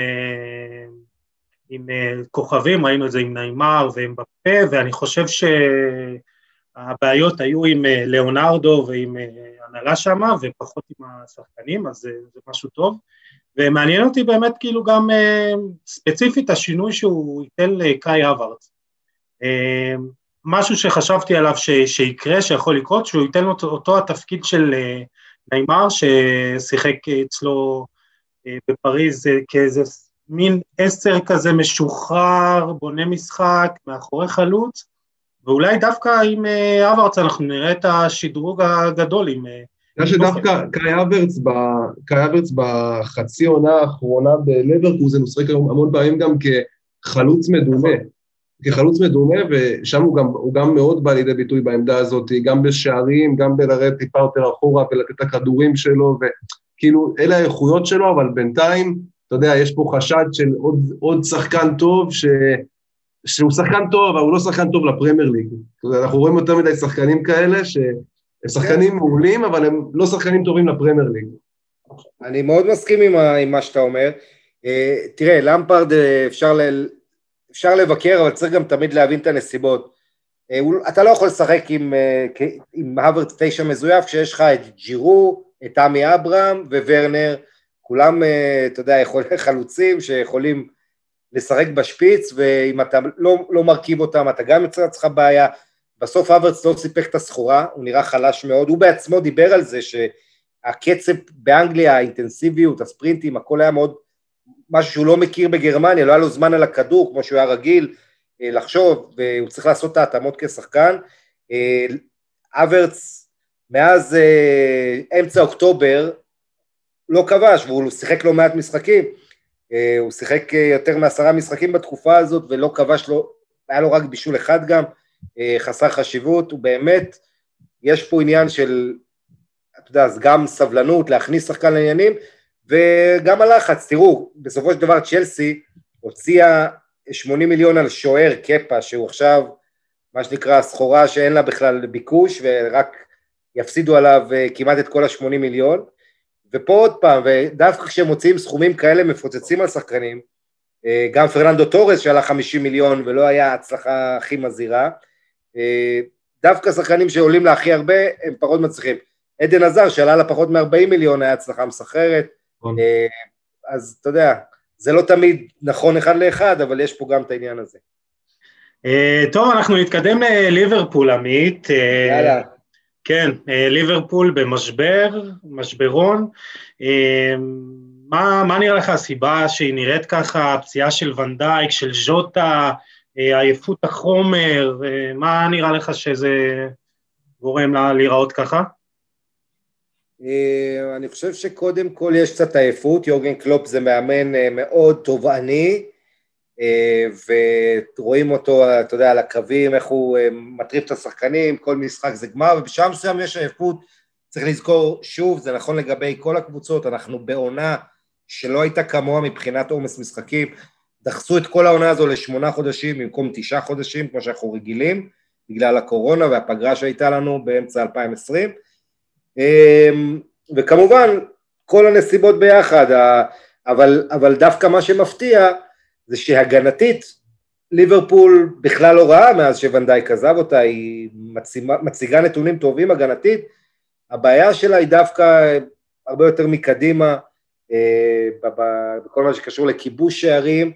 Speaker 1: עם כוכבים, ראינו את זה עם נעימר ועם בפה, ואני חושב שהבעיות היו עם ליאונרדו ועם הנהלה שמה, ופחות עם השחקנים, אז זה, זה משהו טוב. ומעניין אותי באמת כאילו גם ספציפית השינוי שהוא ייתן לקאי אברץ. משהו שחשבתי עליו ש, שיקרה, שיכול לקרות, שהוא ייתן לו אותו התפקיד של אה, נעימר, ששיחק אצלו אה, בפריז אה, כאיזה מין עשר כזה משוחרר, בונה משחק, מאחורי חלוץ, ואולי דווקא עם אברץ אנחנו נראה את השדרוג הגדול עם...
Speaker 3: אני חושב שדווקא קאי אברץ בחצי עונה האחרונה בלברקוזן, הוא שחק המון פעמים גם כחלוץ מדומה. כחלוץ מדומה, ושם הוא גם, הוא גם מאוד בא לידי ביטוי בעמדה הזאת, גם בשערים, גם בלרדת טיפה יותר אחורה ולתת את הכדורים שלו, וכאילו, אלה האיכויות שלו, אבל בינתיים, אתה יודע, יש פה חשד של עוד, עוד שחקן טוב, ש, שהוא שחקן טוב, אבל הוא לא שחקן טוב לפרמייר ליג. אנחנו רואים יותר מדי שחקנים כאלה, שהם שחקנים כן. מעולים, אבל הם לא שחקנים טובים לפרמייר ליג.
Speaker 2: אני מאוד מסכים עם, עם מה שאתה אומר. אה, תראה, למפרד אה, אפשר ל... אפשר לבקר, אבל צריך גם תמיד להבין את הנסיבות. אה, אתה לא יכול לשחק עם, אה, עם הווארד תשע מזויף כשיש לך את ג'ירו, את עמי אברהם וורנר, כולם, אה, אתה יודע, יכולים [LAUGHS] חלוצים שיכולים לשחק בשפיץ, ואם אתה לא, לא מרכיב אותם, אתה גם יוצר לעצמך בעיה. בסוף הווארדס לא סיפק את הסחורה, הוא נראה חלש מאוד, הוא בעצמו דיבר על זה שהקצב באנגליה, האינטנסיביות, הספרינטים, הכל היה מאוד משהו שהוא לא מכיר בגרמניה, לא היה לו זמן על הכדור כמו שהוא היה רגיל אה, לחשוב, והוא צריך לעשות את ההתאמות כשחקן. אה, אברץ מאז אה, אמצע אוקטובר לא כבש, והוא שיחק לא מעט משחקים, הוא שיחק יותר מעשרה משחקים בתקופה הזאת ולא כבש לו, היה לו רק בישול אחד גם, חסר חשיבות, הוא באמת, יש פה עניין של, אתה יודע, אז גם סבלנות, להכניס שחקן לעניינים, וגם הלחץ, תראו, בסופו של דבר צ'לסי הוציאה 80 מיליון על שוער קפה, שהוא עכשיו, מה שנקרא, סחורה שאין לה בכלל ביקוש, ורק יפסידו עליו אה, כמעט את כל ה-80 מיליון. ופה עוד פעם, ודווקא כשהם מוציאים סכומים כאלה מפוצצים על שחקנים, אה, גם פרננדו טורס שעלה 50 מיליון ולא היה ההצלחה הכי מזהירה, אה, דווקא שחקנים שעולים לה הכי הרבה, הם פחות מצליחים. עדן עזר שעלה לה פחות מ-40 מיליון, היה הצלחה מסחררת, אז אתה יודע, זה לא תמיד נכון אחד לאחד, אבל יש פה גם את העניין הזה.
Speaker 1: אה, טוב, אנחנו נתקדם לליברפול, עמית. אה, יאללה. כן, ליברפול במשבר, משברון. מה, מה נראה לך הסיבה שהיא נראית ככה, הפציעה של ונדייק, של ז'וטה, עייפות החומר, מה נראה לך שזה גורם לה להיראות ככה?
Speaker 2: אה, אני חושב שקודם כל יש קצת עייפות, יורגן קלופ זה מאמן אה, מאוד תובעני, אה, ורואים אותו, אתה יודע, על הקווים, איך הוא מטריף את השחקנים, כל משחק זה גמר, ובשעה מסוים יש עייפות, צריך לזכור, שוב, זה נכון לגבי כל הקבוצות, אנחנו בעונה שלא הייתה כמוה מבחינת עומס משחקים, דחסו את כל העונה הזו לשמונה חודשים במקום תשעה חודשים, כמו שאנחנו רגילים, בגלל הקורונה והפגרה שהייתה לנו באמצע 2020, אמ, וכמובן כל הנסיבות ביחד, אבל, אבל דווקא מה שמפתיע זה שהגנתית ליברפול בכלל לא רעה מאז שוונדייק עזב אותה, היא מצימה, מציגה נתונים טובים הגנתית, הבעיה שלה היא דווקא הרבה יותר מקדימה, אה, בכל מה שקשור לכיבוש שערים.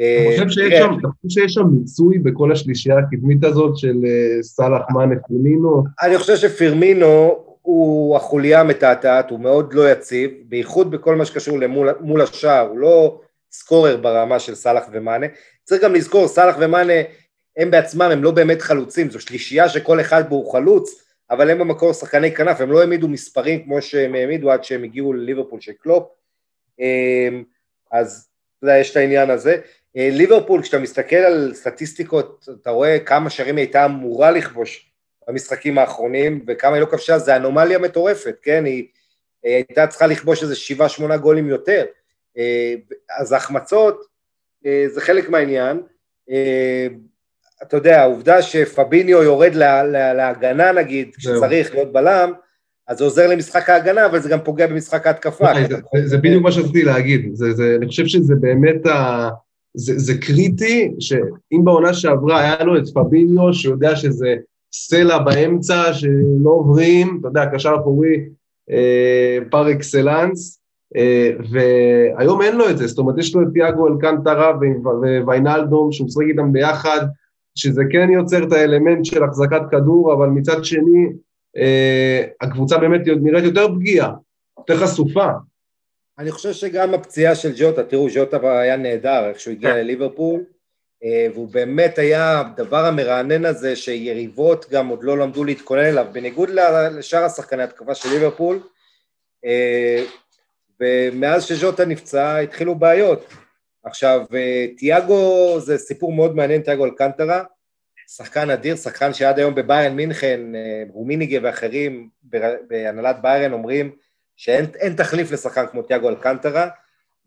Speaker 3: אה, אתה חושב שיש שם מיצוי בכל השלישייה הקדמית הזאת של אה, סאלח מאנה פרמינו?
Speaker 2: אני חושב שפרמינו הוא החוליה המתעתעת, הוא מאוד לא יציב, בייחוד בכל מה שקשור למול השער, הוא לא סקורר ברמה של סאלח ומאנה. צריך גם לזכור, סאלח ומאנה הם בעצמם, הם לא באמת חלוצים, זו שלישייה שכל אחד בו הוא חלוץ, אבל הם במקור שחקני כנף, הם לא העמידו מספרים כמו שהם העמידו עד שהם הגיעו לליברפול של קלופ, אמ, אז אתה יודע, יש את העניין הזה. אה, ליברפול, כשאתה מסתכל על סטטיסטיקות, אתה רואה כמה שערים היא הייתה אמורה לכבוש במשחקים האחרונים, וכמה היא לא כבשה, זה אנומליה מטורפת, כן? היא, היא הייתה צריכה לכבוש איזה שבעה שמונה גולים יותר. אה, אז ההחמצות אה, זה חלק מהעניין. אה, אתה יודע, העובדה שפביניו יורד לה, לה, להגנה נגיד, כשצריך להיות בלם, אז זה עוזר למשחק ההגנה, אבל זה גם פוגע במשחק ההתקפה.
Speaker 3: זה, זה, בדיוק מה שרציתי להגיד, זה, זה, אני חושב שזה באמת ה... זה, זה קריטי, שאם בעונה שעברה היה לו את פביניו, שיודע שזה סלע באמצע שלא עוברים, אתה יודע, קשר אחורי אה, פר אקסלנס, אה, והיום אין לו את זה, זאת אומרת, יש לו את תיאגו אלקנטרה וויינלדום, שהוא משחק איתם ביחד, שזה כן יוצר את האלמנט של החזקת כדור, אבל מצד שני, אה, הקבוצה באמת נראית יותר פגיעה, יותר חשופה.
Speaker 2: אני חושב שגם הפציעה של ג'וטה, תראו, ג'וטה היה נהדר, איך שהוא הגיע לליברפול, אה, והוא באמת היה הדבר המרענן הזה שיריבות גם עוד לא למדו להתכונן אליו, בניגוד לשאר השחקני התקפה של ליברפול, אה, ומאז שז'וטה נפצע התחילו בעיות. עכשיו, אה, תיאגו זה סיפור מאוד מעניין, תיאגו אלקנטרה, שחקן אדיר, שחקן שעד היום בביירן מינכן, רומיניגה ואחרים בהנהלת ביירן אומרים שאין תחליף לשחקן כמו תיאגו אלקנטרה,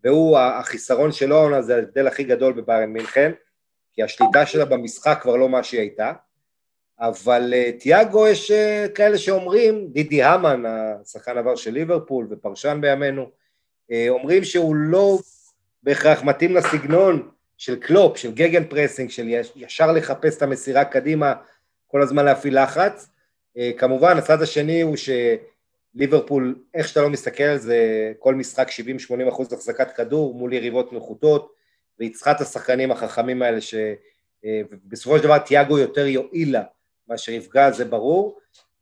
Speaker 2: והוא, החיסרון שלו זה ההבדל הכי גדול בביירן מינכן. כי השליטה שלה במשחק כבר לא מה שהיא הייתה, אבל uh, תיאגו יש uh, כאלה שאומרים, דידי המן, השחקן עבר של ליברפול ופרשן בימינו, uh, אומרים שהוא לא בהכרח מתאים לסגנון של קלופ, של gegenpressing, של ישר לחפש את המסירה קדימה, כל הזמן להפעיל לחץ. כמובן, הצד השני הוא שליברפול, איך שאתה לא מסתכל על זה, כל משחק 70-80 אחוז החזקת כדור מול יריבות נחותות, והיא צריכה את השחקנים החכמים האלה שבסופו אה, של דבר תיאגו יותר יועיל לה מאשר יפגע זה ברור,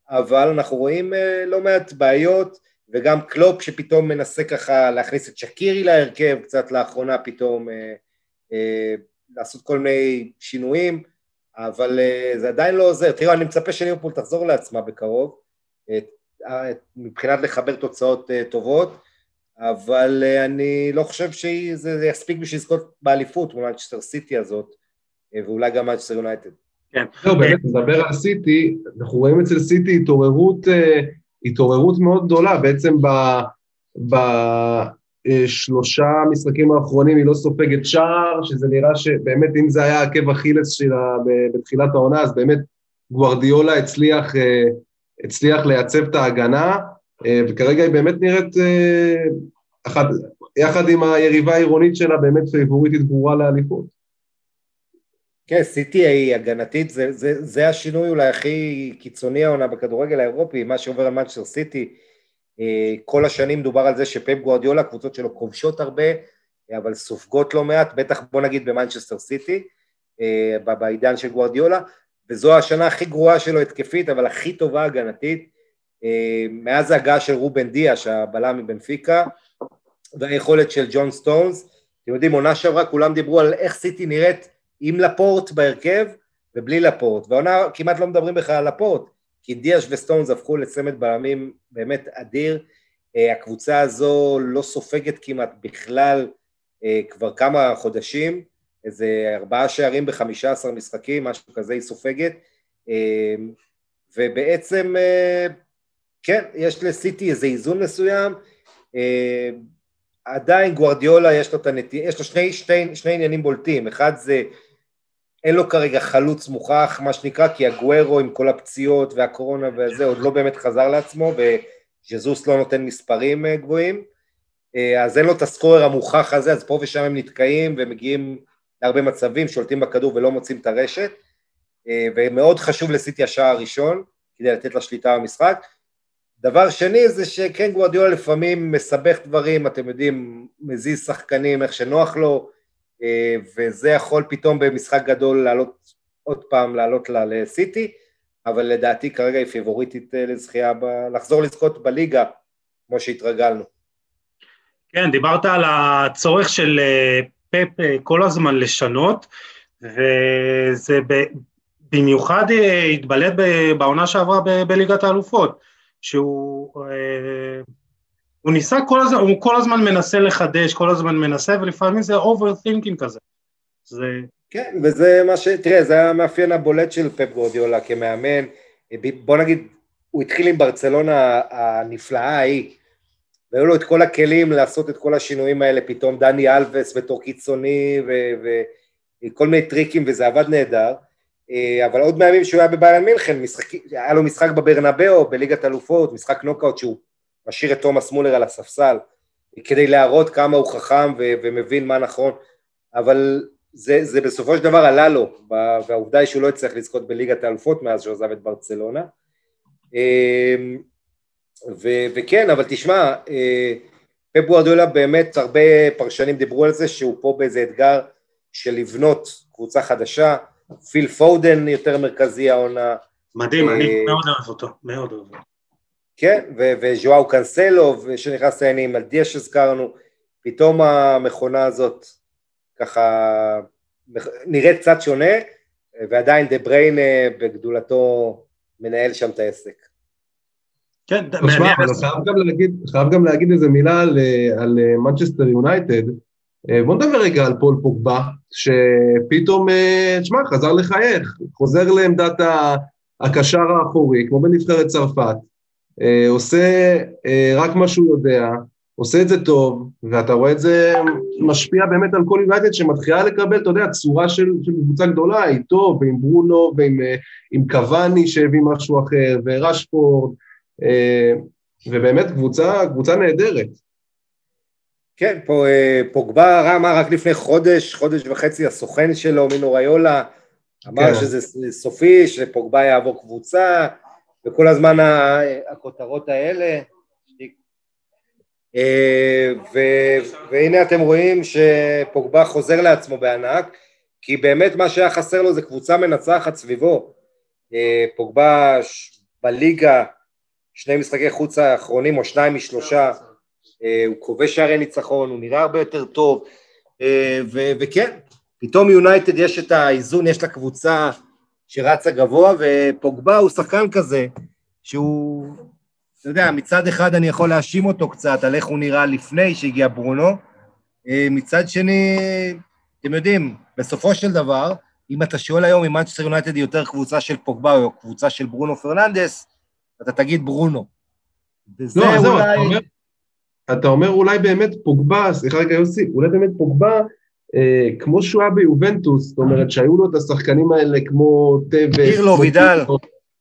Speaker 2: אבל אנחנו רואים אה, לא מעט בעיות וגם קלופ שפתאום מנסה ככה להכניס את שקירי להרכב קצת לאחרונה פתאום אה, לעשות כל מיני שינויים, אבל זה עדיין לא עוזר. תראו, אני מצפה שליברפול תחזור לעצמה בקרוב, מבחינת לחבר תוצאות טובות, אבל אה, אני לא חושב שזה יספיק בשביל לזכות באליפות מול מנצ'סטר סיטי הזאת, אה, ואולי גם מנצ'סטר יונייטד.
Speaker 3: כן. לא, באמת, נדבר על סיטי, אנחנו רואים אצל סיטי התעוררות, אה, התעוררות מאוד גדולה, בעצם בשלושה משחקים האחרונים היא לא סופגת שער, שזה נראה שבאמת אם זה היה עקב אכילס שלה בתחילת העונה, אז באמת גוורדיולה הצליח, הצליח לייצב את ההגנה, וכרגע היא באמת נראית, אחת, יחד עם היריבה העירונית שלה, באמת פייבוריטית ברורה לאליפות.
Speaker 2: כן, סיטי היא הגנתית, זה, זה, זה השינוי אולי הכי קיצוני העונה בכדורגל האירופי, מה שעובר על מנצ'סטר סיטי, אה, כל השנים דובר על זה שפפ גוארדיולה, קבוצות שלו כובשות הרבה, אבל סופגות לא מעט, בטח בוא נגיד במנצ'סטר סיטי, בעידן של גוארדיולה, וזו השנה הכי גרועה שלו התקפית, אבל הכי טובה הגנתית, אה, מאז ההגעה של רובן דיאש, הבלם מבנפיקה, והיכולת של ג'ון סטונס, אתם יודעים, עונה שעברה כולם דיברו על איך סיטי נראית עם לפורט בהרכב ובלי לפורט, והעונה כמעט לא מדברים בכלל על לפורט, כי דיאש וסטונס הפכו לצמד בלמים באמת אדיר, הקבוצה הזו לא סופגת כמעט בכלל כבר כמה חודשים, איזה ארבעה שערים בחמישה עשר משחקים, משהו כזה היא סופגת, ובעצם כן, יש לסיטי איזה איזון מסוים, עדיין גוורדיולה יש לו, הנטי, יש לו שני, שני, שני עניינים בולטים, אחד זה אין לו כרגע חלוץ מוכח מה שנקרא כי הגוורו עם כל הפציעות והקורונה וזה עוד לא באמת חזר לעצמו וז'זוס לא נותן מספרים אה, גבוהים. אה, אז אין לו את הסקורר המוכח הזה אז פה ושם הם נתקעים ומגיעים להרבה מצבים שולטים בכדור ולא מוצאים את הרשת. אה, ומאוד חשוב לסיטי השער הראשון כדי לתת לה שליטה במשחק דבר שני זה שכן גוורדיולה לפעמים מסבך דברים, אתם יודעים, מזיז שחקנים איך שנוח לו, אה, וזה יכול פתאום במשחק גדול לעלות עוד פעם, לעלות לה לסיטי, אבל לדעתי כרגע היא פיבוריטית אה, לזכייה, ב... לחזור לזכות בליגה, כמו שהתרגלנו.
Speaker 1: כן, דיברת על הצורך של אה, פפ כל הזמן לשנות, וזה ב... במיוחד התבלט בעונה שעברה בליגת האלופות. שהוא אה, הוא ניסה כל הזמן, הוא כל הזמן מנסה לחדש, כל הזמן מנסה, ולפעמים זה overthinking כזה.
Speaker 2: זה... כן, וזה מה ש... תראה, זה המאפיין הבולט של פפ גורדיולה כמאמן. בוא נגיד, הוא התחיל עם ברצלונה הנפלאה ההיא, והיו לו את כל הכלים לעשות את כל השינויים האלה, פתאום דני אלווס בתור קיצוני וכל מיני טריקים, וזה עבד נהדר. אה, אבל עוד מהימים שהוא היה בביירן מינכן, היה לו משחק בברנבאו, בליגת אלופות, משחק נוקאוט שהוא משאיר את תומאס מולר על הספסל, כדי להראות כמה הוא חכם ו- ומבין מה נכון, אבל זה, זה בסופו של דבר עלה לו, והעובדה היא שהוא לא הצליח לזכות בליגת האלופות מאז שהוא עזב את ברצלונה. אה, ו- וכן, אבל תשמע, אה, פפ באמת, הרבה פרשנים דיברו על זה שהוא פה באיזה אתגר של לבנות קבוצה חדשה, פיל פודן יותר מרכזי העונה.
Speaker 1: מדהים, אני אה, מאוד אוהב אותו, מאוד אוהב אותו.
Speaker 2: כן, וז'ואאו קנסלו, שנכנס לעניינים, על דיה שהזכרנו, פתאום המכונה הזאת ככה נראית קצת שונה, ועדיין דה בריין אה, בגדולתו מנהל שם את העסק.
Speaker 3: כן, מעניין. חייב גם להגיד איזה מילה על מנצ'סטר יונייטד, אה, בוא נדבר רגע על פול פוגבה, שפתאום, תשמע, אה, חזר לחייך, חוזר לעמדת הקשר האחורי, כמו בנבחרת צרפת, אה, עושה רק מה שהוא יודע, עושה את זה טוב, ואתה רואה את זה משפיע באמת על כל יונייטד שמתחילה לקבל, אתה יודע, צורה של, של קבוצה גדולה, איתו ועם ברונו ועם קבאני שהביא משהו אחר, ורשפורד, ובאמת קבוצה, קבוצה נהדרת.
Speaker 2: כן, פה אה, פוגבה אמר רק לפני חודש, חודש וחצי, הסוכן שלו, מינו ריולה, אמר כן. שזה סופי, שפוגבה יעבור קבוצה, וכל הזמן הכותרות האלה. אה, ו, והנה אתם רואים שפוגבה חוזר לעצמו בענק, כי באמת מה שהיה חסר לו זה קבוצה מנצחת סביבו. אה, פוגבה בליגה, שני משחקי חוץ האחרונים, או שניים משלושה, הוא כובש שערי ניצחון, הוא נראה הרבה יותר טוב, אה, ו- וכן, פתאום יונייטד יש את האיזון, יש לה קבוצה שרצה גבוה, ופוגבה הוא שחקן כזה, שהוא, אתה יודע, מצד אחד אני יכול להאשים אותו קצת על איך הוא נראה לפני שהגיע ברונו, אה, מצד שני, אתם יודעים, בסופו של דבר, אם אתה שואל היום אם מנצ'סטר יונייטד היא יותר קבוצה של פוגבה או קבוצה של ברונו פרננדס, אתה תגיד ברונו.
Speaker 3: וזה לא, אולי... זהו, אתה אומר אולי באמת פוגבה, סליחה רגע יוסי, אולי באמת פוגבה, אה, כמו שהוא היה ביובנטוס, זאת אומרת שהיו לו את השחקנים האלה כמו טבס,
Speaker 2: פירלו, וידל,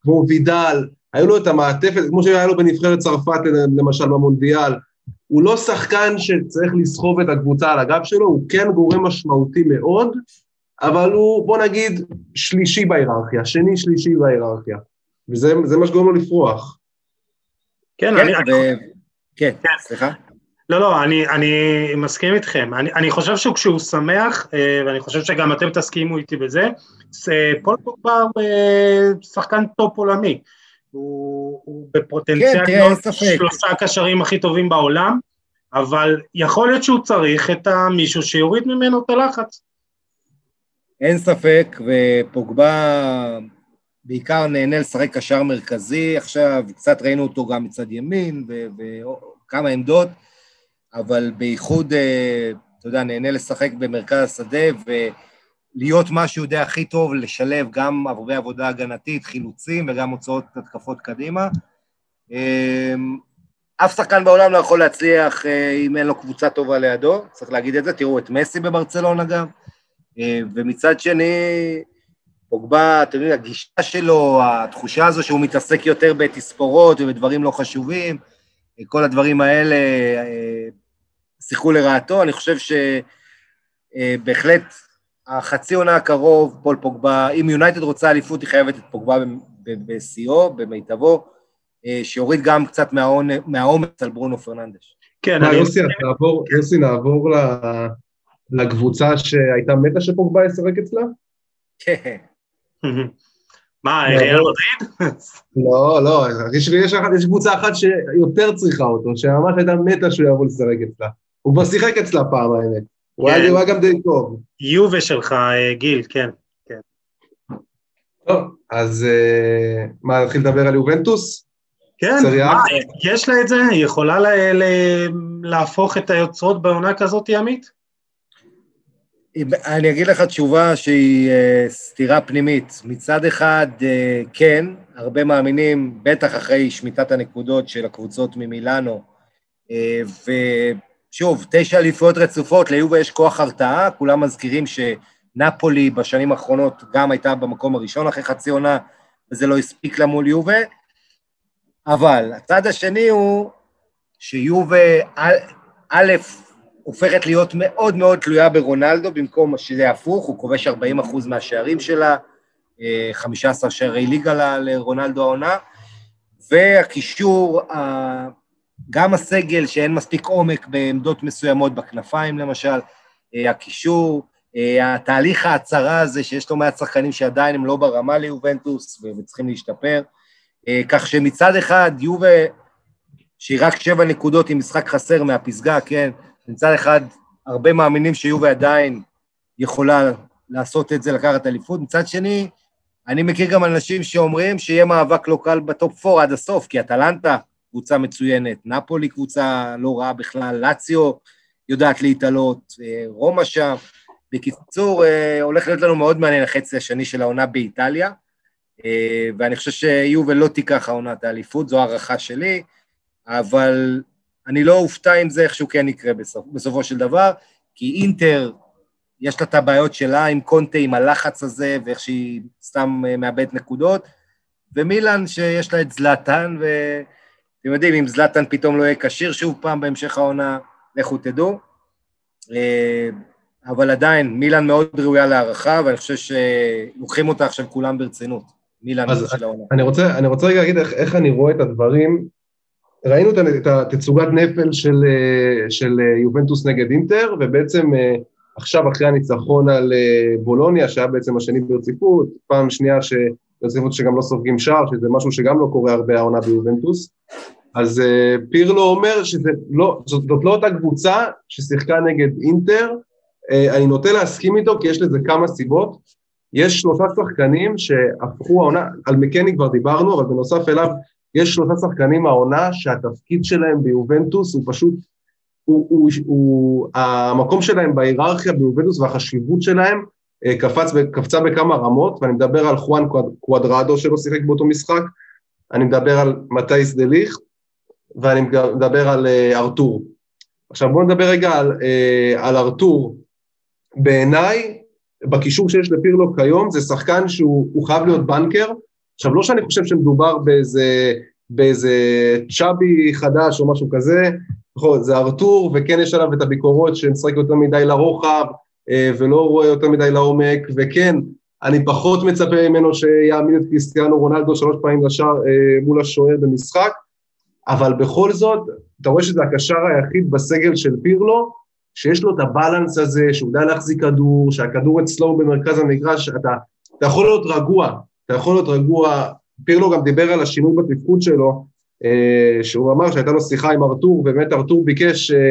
Speaker 3: כמו וידל, היו לו את המעטפת, כמו שהיה לו בנבחרת צרפת למשל במונדיאל, הוא לא שחקן שצריך לסחוב את הקבוצה על הגב שלו, הוא כן גורם משמעותי מאוד, אבל הוא, בוא נגיד, שלישי בהיררכיה, שני שלישי בהיררכיה, וזה מה שגורם לו לפרוח.
Speaker 2: כן, אני... כן, כן, כן, סליחה.
Speaker 1: לא, לא, אני, אני מסכים איתכם. אני, אני חושב שכשהוא שמח, אה, ואני חושב שגם אתם תסכימו איתי בזה, פול פוגבה הוא אה, שחקן top עולמי. הוא, הוא בפוטנציאל כן, שלושה הקשרים הכי טובים בעולם, אבל יכול להיות שהוא צריך את מישהו שיוריד ממנו את הלחץ.
Speaker 2: אין ספק, ופוגבה בעיקר נהנה לשחק קשר מרכזי עכשיו, קצת ראינו אותו גם מצד ימין וכמה עמדות, אבל בייחוד, אה, אתה יודע, נהנה לשחק במרכז השדה ולהיות מה שהוא יודע הכי טוב, לשלב גם הרבה עבודה הגנתית, חילוצים וגם הוצאות התקפות קדימה. אמ, אף שחקן בעולם לא יכול להצליח אה, אם אין לו קבוצה טובה לידו, צריך להגיד את זה, תראו את מסי בברצלונה גם, אה, ומצד שני, פוגבה, אתם יודעים, הגישה שלו, התחושה הזו שהוא מתעסק יותר בתספורות ובדברים לא חשובים, אה, כל הדברים האלה שיחקו לרעתו, אני חושב שבהחלט החצי עונה הקרוב, פול פוגבה, אם יונייטד רוצה אליפות, היא חייבת את פוגבה בשיאו, במיטבו, אה, שיוריד גם קצת מהעומס על ברונו פרננדש.
Speaker 3: כן, אני... יוסי, נעבור, יוסי, נעבור לקבוצה שהייתה מתה שפוגבה ישחק אצלה?
Speaker 1: כן. מה, ריאל מדריד?
Speaker 3: לא, לא, יש, יש, יש קבוצה אחת שיותר צריכה אותו, שממש הייתה מתה שהוא יבוא לשחק אצלה. הוא כבר שיחק אצלה פעם, האמת. הוא היה כן. גם די טוב.
Speaker 1: יובה שלך, אה, גיל, כן. כן.
Speaker 3: טוב, אז אה, מה, נתחיל לדבר על יובנטוס?
Speaker 1: כן, מה, יש לה את זה? היא יכולה לה, לה, להפוך את היוצרות בעונה כזאת, עמית?
Speaker 2: אני אגיד לך תשובה שהיא uh, סתירה פנימית. מצד אחד, uh, כן, הרבה מאמינים, בטח אחרי שמיטת הנקודות של הקבוצות ממילאנו, uh, ושוב, תשע אליפויות רצופות, ליובה יש כוח הרתעה, כולם מזכירים שנפולי בשנים האחרונות גם הייתה במקום הראשון אחרי חצי עונה, וזה לא הספיק לה מול יובה. אבל הצד השני הוא שיובה, א', הופכת להיות מאוד מאוד תלויה ברונלדו, במקום שזה הפוך, הוא כובש 40 אחוז מהשערים שלה, 15 אה, שערי ליגה לרונלדו העונה, והקישור, גם הסגל שאין מספיק עומק בעמדות מסוימות, בכנפיים למשל, אה, הקישור, אה, התהליך ההצהרה הזה שיש לו מעט שחקנים שעדיין הם לא ברמה ליובנטוס וצריכים להשתפר, כך שמצד אחד יובה, שהיא רק שבע נקודות עם משחק חסר מהפסגה, כן, מצד אחד הרבה מאמינים שיובה עדיין יכולה לעשות את זה, לקחת אליפות, מצד שני, אני מכיר גם אנשים שאומרים שיהיה מאבק לא קל בטופ 4 עד הסוף, כי אטלנטה קבוצה מצוינת, נפולי קבוצה לא רעה בכלל, לאציו יודעת להתעלות, אה, רומא שם. בקיצור, אה, הולך להיות לנו מאוד מעניין החצי השני של העונה באיטליה. אה, ואני חושב שיובל לא תיקח העונה את האליפות, זו הערכה שלי, אבל אני לא אופתע אם זה איכשהו כן יקרה בסופ, בסופו של דבר, כי אינטר, יש לה את הבעיות שלה עם קונטה, עם הלחץ הזה, ואיך שהיא סתם אה, מאבדת נקודות, ומילאן שיש לה את זלאטן, ואתם יודעים, אם זלאטן פתאום לא יהיה כשיר שוב פעם בהמשך העונה, לכו תדעו. אה, אבל עדיין, מילאן מאוד ראויה להערכה, ואני חושב שלוקחים אותה עכשיו כולם ברצינות. מילאן של העונה.
Speaker 3: אני רוצה, אני רוצה רגע להגיד איך, איך אני רואה את הדברים. ראינו את התצוגת נפל של, של יובנטוס נגד אינטר, ובעצם אה, עכשיו אחרי הניצחון על אה, בולוניה, שהיה בעצם השני ברציפות, פעם שנייה ברציפות שגם לא סופגים שער, שזה משהו שגם לא קורה הרבה העונה ביובנטוס, אז אה, פירלו אומר שזאת לא, לא אותה קבוצה ששיחקה נגד אינטר, אני נוטה להסכים איתו כי יש לזה כמה סיבות. יש שלושה שחקנים שהפכו העונה, על מקני כבר דיברנו, אבל בנוסף אליו יש שלושה שחקנים העונה שהתפקיד שלהם ביובנטוס הוא פשוט, הוא, הוא, הוא, המקום שלהם בהיררכיה ביובנטוס והחשיבות שלהם אה, קפץ, קפצה בכמה רמות, ואני מדבר על חואן קוואדרדו שלא שיחק באותו משחק, אני מדבר על מטייס דה ליך, ואני מדבר על אה, ארתור. עכשיו בואו נדבר רגע על, אה, על ארתור. בעיניי, בקישור שיש לפירלו כיום, זה שחקן שהוא חייב להיות בנקר. עכשיו, לא שאני חושב שמדובר באיזה, באיזה צ'אבי חדש או משהו כזה, נכון, זה ארתור, וכן יש עליו את הביקורות שמשחק יותר מדי לרוחב, אה, ולא רואה יותר מדי לעומק, וכן, אני פחות מצפה ממנו שיעמיד את קריסטיאנו רונלדו שלוש פעמים לשער אה, מול השוער במשחק, אבל בכל זאת, אתה רואה שזה הקשר היחיד בסגל של פירלו, שיש לו את הבלנס הזה, שהוא יודע להחזיק כדור, שהכדור אצלו במרכז המגרש, אתה, אתה יכול להיות רגוע, אתה יכול להיות רגוע, פירלו גם דיבר על השינוי בתפקוד שלו, אה, שהוא אמר שהייתה לו שיחה עם ארתור, ובאמת ארתור ביקש אה,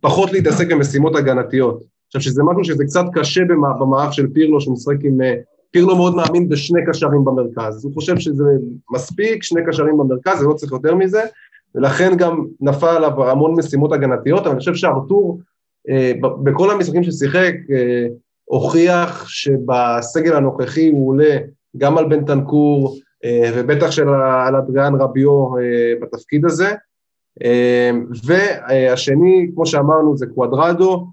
Speaker 3: פחות להתעסק במשימות הגנתיות. עכשיו שזה משהו שזה קצת קשה במערך של פירלו, שהוא משחק עם, אה, פירלו מאוד מאמין בשני קשרים במרכז, הוא חושב שזה מספיק, שני קשרים במרכז, זה לא צריך יותר מזה, ולכן גם נפל עליו המון משימות הגנתיות, אבל אני חושב שארתור, בכל המשחקים ששיחק, הוכיח שבסגל הנוכחי הוא עולה גם על בן תנקור, אה, ובטח של על אדריאן רביו בתפקיד הזה. והשני, כמו שאמרנו, זה קוואדרדו,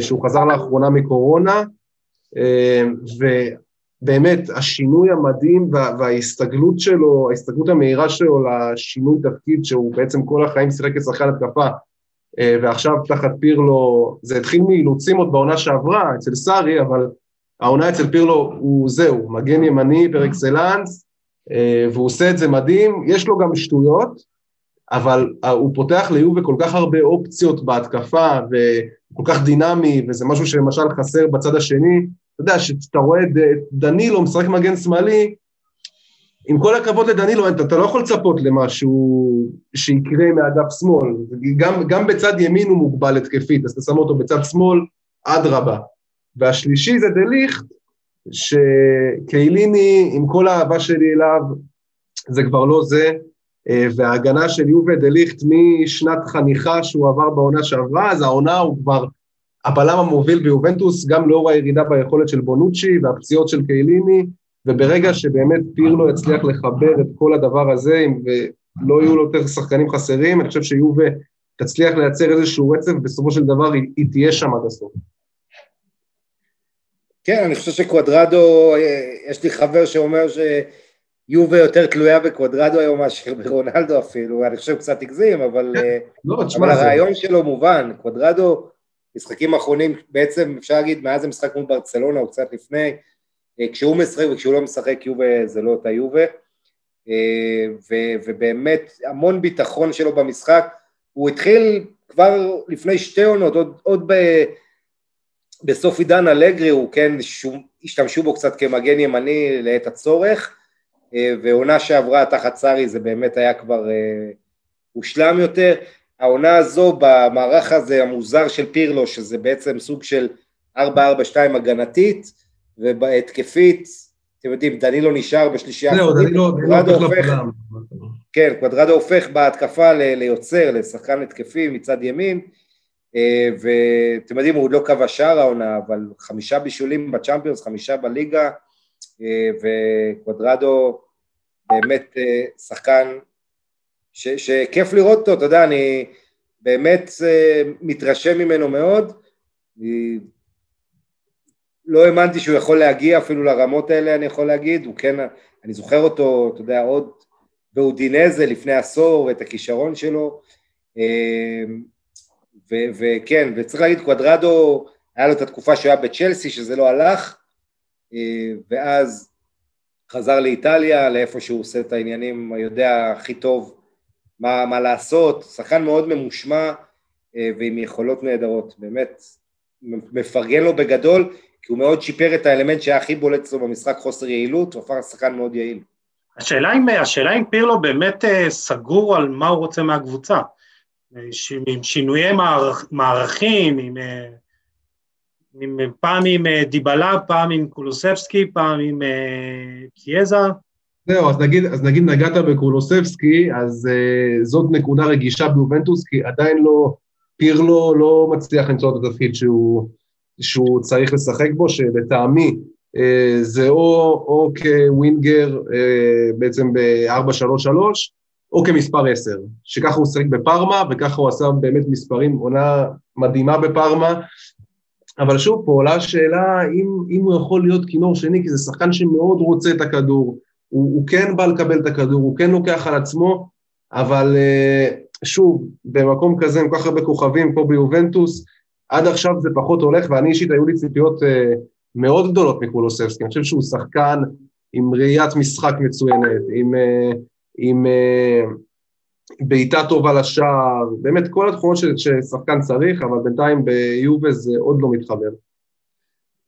Speaker 3: שהוא חזר לאחרונה מקורונה, ובאמת השינוי המדהים וההסתגלות שלו, ההסתגלות המהירה שלו לשינוי תפקיד שהוא בעצם כל החיים שיחק כשחקן התקפה, ועכשיו תחת פירלו, זה התחיל מאילוצים עוד בעונה שעברה אצל סארי, אבל העונה אצל פירלו הוא זהו, מגן ימני פר אקסלנס, והוא עושה את זה מדהים, יש לו גם שטויות, אבל הוא פותח ליובה כל כך הרבה אופציות בהתקפה, וכל כך דינמי, וזה משהו שלמשל חסר בצד השני, אתה יודע, כשאתה רואה את דנילו משחק מגן שמאלי, עם כל הכבוד לדנילו, אתה, אתה לא יכול לצפות למשהו שיקרה מהדף שמאל. גם, גם בצד ימין הוא מוגבל התקפית, אז אתה שם אותו בצד שמאל, אדרבה. והשלישי זה דליכט, שקייליני, עם כל האהבה שלי אליו, זה כבר לא זה, וההגנה של יובה דליכט משנת חניכה שהוא עבר בעונה שעברה, אז העונה הוא כבר הבלם המוביל ביובנטוס, גם לאור הירידה ביכולת של בונוצ'י והפציעות של קייליני, וברגע שבאמת פירלו יצליח לחבר את כל הדבר הזה, ולא יהיו לו יותר שחקנים חסרים, אני חושב שיובה תצליח לייצר איזשהו רצף, בסופו של דבר היא, היא תהיה שם עד הסוף.
Speaker 2: כן, אני חושב שקוודרדו, יש לי חבר שאומר שיובה יותר תלויה בקוודרדו היום מאשר ברונלדו אפילו, אני חושב קצת הגזים, אבל, כן, לא, אבל הרעיון שלו מובן, קוודרדו, משחקים אחרונים, בעצם אפשר להגיד מאז המשחק מול ברצלונה או קצת לפני, אה, כשהוא משחק וכשהוא לא משחק יובה זה לא אותה יובה. אה, ובאמת המון ביטחון שלו במשחק. הוא התחיל כבר לפני שתי עונות, עוד, עוד ב, בסוף עידן אלגרי הוא כן, השתמשו בו קצת כמגן ימני לעת הצורך אה, ועונה שעברה תחת סארי זה באמת היה כבר הושלם יותר. העונה הזו במערך הזה המוזר של פירלו שזה בעצם סוג של 4-4-2 הגנתית ובהתקפית, אתם יודעים, דנילו נשאר בשלישייה
Speaker 3: זהו, דנילו הופך,
Speaker 2: כן, קוודרדו הופך בהתקפה ליוצר, לשחקן התקפי מצד ימין, אה, ואתם יודעים, הוא עוד לא קבע שער העונה, אבל חמישה בישולים בצ'אמפיונס, חמישה בליגה, אה, וקוודרדו באמת אה, שחקן ש, שכיף לראות אותו, אתה יודע, אני באמת מתרשם ממנו מאוד, לא האמנתי שהוא יכול להגיע אפילו לרמות האלה, אני יכול להגיד, הוא כן, אני זוכר אותו, אתה יודע, עוד באודינזה לפני עשור, ואת הכישרון שלו, וכן, וצריך להגיד, קוודרדו, היה לו את התקופה שהוא היה בצ'לסי, שזה לא הלך, אה, ואז חזר לאיטליה, לאיפה שהוא עושה את העניינים, יודע הכי טוב מה, מה לעשות, שחקן מאוד ממושמע אה, ועם יכולות נהדרות, באמת מפרגן לו בגדול, כי הוא מאוד שיפר את האלמנט שהיה הכי בולט אצלו במשחק, חוסר יעילות, הוא הפך לשחקן מאוד יעיל.
Speaker 1: השאלה אם, השאלה אם פירלו באמת אה, סגור על מה הוא רוצה מהקבוצה, עם שינויי מערכ, מערכים, עם, אה, עם, פעם עם אה, דיבלה, פעם עם קולוסבסקי, פעם עם קיאזה.
Speaker 3: זהו, אז נגיד, אז נגיד נגעת בקולוסבסקי, אז uh, זאת נקודה רגישה ביובנטוס, כי עדיין לא, פירלו לא מצליח למצוא את התפקיד שהוא, שהוא צריך לשחק בו, שלטעמי אה, זה או, או כווינגר אה, בעצם ב-4-3-3, או כמספר 10, שככה הוא שיחק בפארמה, וככה הוא עשה באמת מספרים, עונה מדהימה בפארמה, אבל שוב, פה עולה השאלה אם, אם הוא יכול להיות כינור שני, כי זה שחקן שמאוד רוצה את הכדור, הוא, הוא כן בא לקבל את הכדור, הוא כן לוקח על עצמו, אבל אה, שוב, במקום כזה עם כל כך הרבה כוכבים, פה ביובנטוס, עד עכשיו זה פחות הולך, ואני אישית היו לי ציפיות אה, מאוד גדולות מקולוסבסקי, אני חושב שהוא שחקן עם ראיית משחק מצוינת, עם, אה, עם אה, בעיטה טובה לשער, באמת כל התכונות ששחקן צריך, אבל בינתיים ביובה זה עוד לא מתחבר.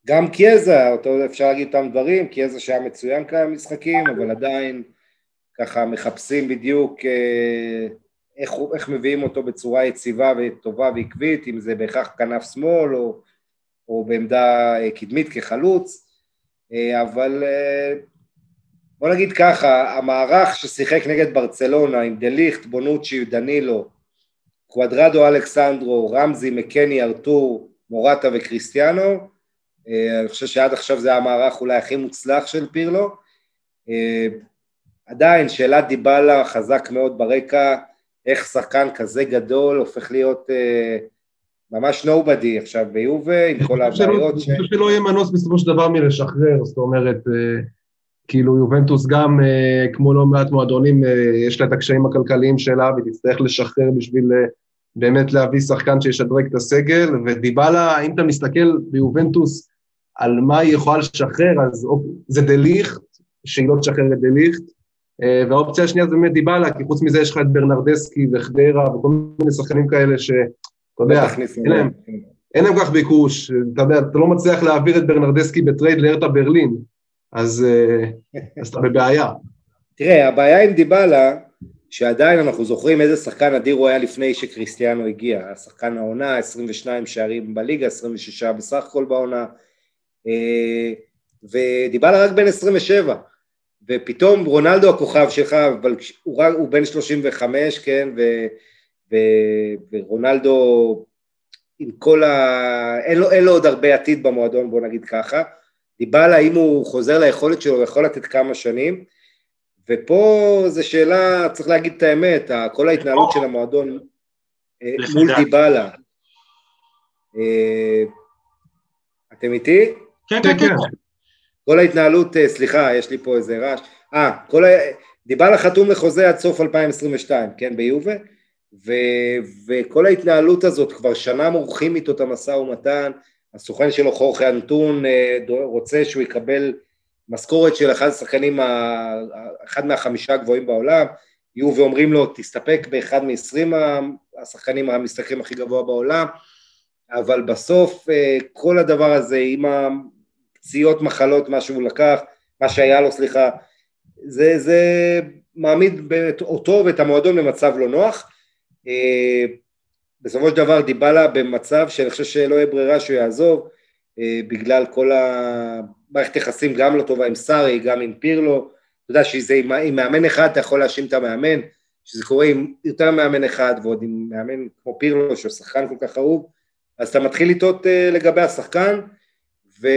Speaker 2: גם קיאזה, אותו אפשר להגיד אותם דברים, קיאזה שהיה מצוין כמה משחקים, אבל עדיין ככה מחפשים בדיוק אה, איך, איך מביאים אותו בצורה יציבה וטובה ועקבית, אם זה בהכרח כנף שמאל או, או בעמדה אה, קדמית כחלוץ. אבל בוא נגיד ככה, המערך ששיחק נגד ברצלונה עם דליכט, בונוצ'י, דנילו, קוואדרדו אלכסנדרו, רמזי, מקני, ארתור, מורטה וקריסטיאנו, אני חושב שעד עכשיו זה המערך אולי הכי מוצלח של פירלו. עדיין שאלת דיבלה חזק מאוד ברקע, איך שחקן כזה גדול הופך להיות ממש נובדי עכשיו ביובה עם כל הבעיות
Speaker 3: ש... אני חושב שלא יהיה מנוס בסופו של דבר מלשחרר, זאת אומרת, כאילו יובנטוס גם, כמו לא מעט מועדונים, יש לה את הקשיים הכלכליים שלה והיא תצטרך לשחרר בשביל באמת להביא שחקן שישדרג את הסגל, ודיבלה, אם אתה מסתכל ביובנטוס על מה היא יכולה לשחרר, אז זה דליכט, שהיא לא תשחרר את דליכט, והאופציה השנייה זה באמת דיבלה, כי חוץ מזה יש לך את ברנרדסקי וחדרה וכל מיני שחקנים כאלה ש... אתה יודע, אין להם, אין להם כך ביקוש, אתה יודע, אתה לא מצליח להעביר את ברנרדסקי בטרייד לארטה ברלין, אז, [LAUGHS] אז אתה בבעיה.
Speaker 2: תראה, הבעיה עם דיבלה, שעדיין אנחנו זוכרים איזה שחקן אדיר הוא היה לפני שקריסטיאנו הגיע, השחקן העונה, 22 שערים בליגה, 26 בסך הכל בעונה, ודיבלה רק בן 27, ופתאום רונלדו הכוכב שלך, אבל הוא, הוא בן 35, כן, ו... ו, ורונלדו עם כל ה... אין לו, אין לו עוד הרבה עתיד במועדון, בוא נגיד ככה. דיבלה, אם הוא חוזר ליכולת שלו, הוא יכול לתת כמה שנים, ופה זו שאלה, צריך להגיד את האמת, כל ההתנהלות של המועדון אה, מול דיבלה. אה, אתם איתי?
Speaker 1: כן, כן, כן.
Speaker 2: כל ההתנהלות, אה, סליחה, יש לי פה איזה רעש. אה, כל ה... דיבלה חתום לחוזה עד סוף 2022, כן, ביובה? ו, וכל ההתנהלות הזאת, כבר שנה מורחים איתו את המשא ומתן, הסוכן שלו חורכי אנטון אה, רוצה שהוא יקבל משכורת של אחד השחקנים, אחד מהחמישה הגבוהים בעולם, יהיו ואומרים לו תסתפק באחד מעשרים השחקנים המשתכרים הכי גבוה בעולם, אבל בסוף אה, כל הדבר הזה עם הפציעות מחלות, מה שהוא לקח, מה שהיה לו, סליחה, זה, זה מעמיד אותו ואת המועדון במצב לא נוח, אה, בסופו של דבר דיבלה במצב שאני חושב שלא יהיה ברירה שהוא יעזוב אה, בגלל כל המערכת יחסים גם לא טובה עם סארי, גם עם פירלו, אתה יודע שזה עם, עם מאמן אחד אתה יכול להאשים את המאמן, שזה קורה עם יותר מאמן אחד ועוד עם מאמן כמו פירלו שהוא שחקן כל כך אהוב, אז אתה מתחיל לטעות uh, לגבי השחקן ו...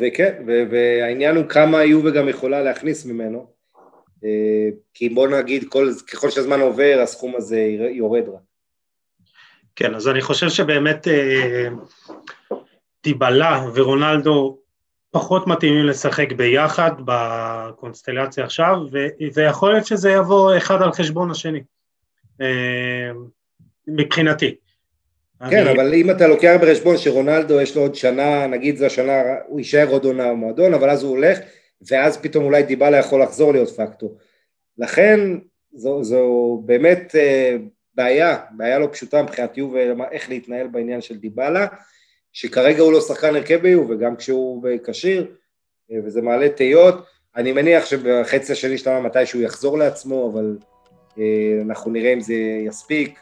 Speaker 2: וכן, ו... והעניין הוא כמה יובה גם יכולה להכניס ממנו. אה, כי בוא נגיד, כל, ככל שהזמן עובר, הסכום הזה יורד רק.
Speaker 1: כן, אז אני חושב שבאמת אה, ורונלדו פחות מתאימים לשחק ביחד בקונסטלציה עכשיו, ויכול להיות שזה יבוא אחד על חשבון השני, אה, מבחינתי.
Speaker 2: כן, אני... אבל אם אתה לוקח בחשבון שרונלדו יש לו עוד שנה, נגיד זו השנה, הוא יישאר עוד עונה במועדון, אבל אז הוא הולך, ואז פתאום אולי דיבלה יכול לחזור להיות פקטור. לכן זו, זו באמת אה, בעיה, בעיה לא פשוטה מבחינת יובה, איך להתנהל בעניין של דיבלה, שכרגע הוא לא שחקן הרכב ביובה, גם כשהוא כשיר, אה, וזה מעלה תהיות. אני מניח שבחצי השני של העונה מתישהו יחזור לעצמו, אבל אה, אנחנו נראה אם זה יספיק.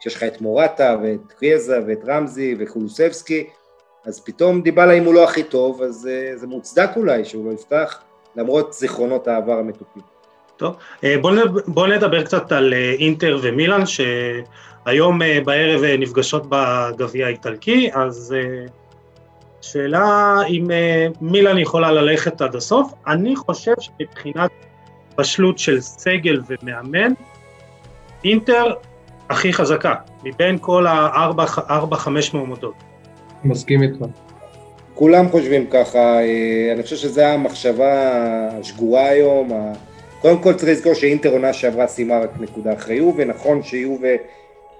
Speaker 2: כשיש לך את מורטה ואת קריאזה ואת רמזי וקולוסבסקי, אז פתאום דיבלה אם הוא לא הכי טוב, אז uh, זה מוצדק אולי שהוא לא יפתח, למרות זיכרונות העבר המתוקים.
Speaker 1: טוב, אה, בואו בוא נדבר קצת על אה, אינטר ומילאן, שהיום בערב נפגשות בגביע האיטלקי, אז שאלה אם מילאן יכולה ללכת עד הסוף. אני חושב שמבחינת בשלות של סגל ומאמן, אינטר הכי חזקה, מבין כל הארבע-חמש מועמדות.
Speaker 3: מסכים איתך.
Speaker 2: כולם חושבים ככה, אה, אני חושב שזו המחשבה השגורה היום. קודם כל צריך לזכור שאינטר עונה שעברה סיימה רק נקודה אחרי יובה, ונכון שיובה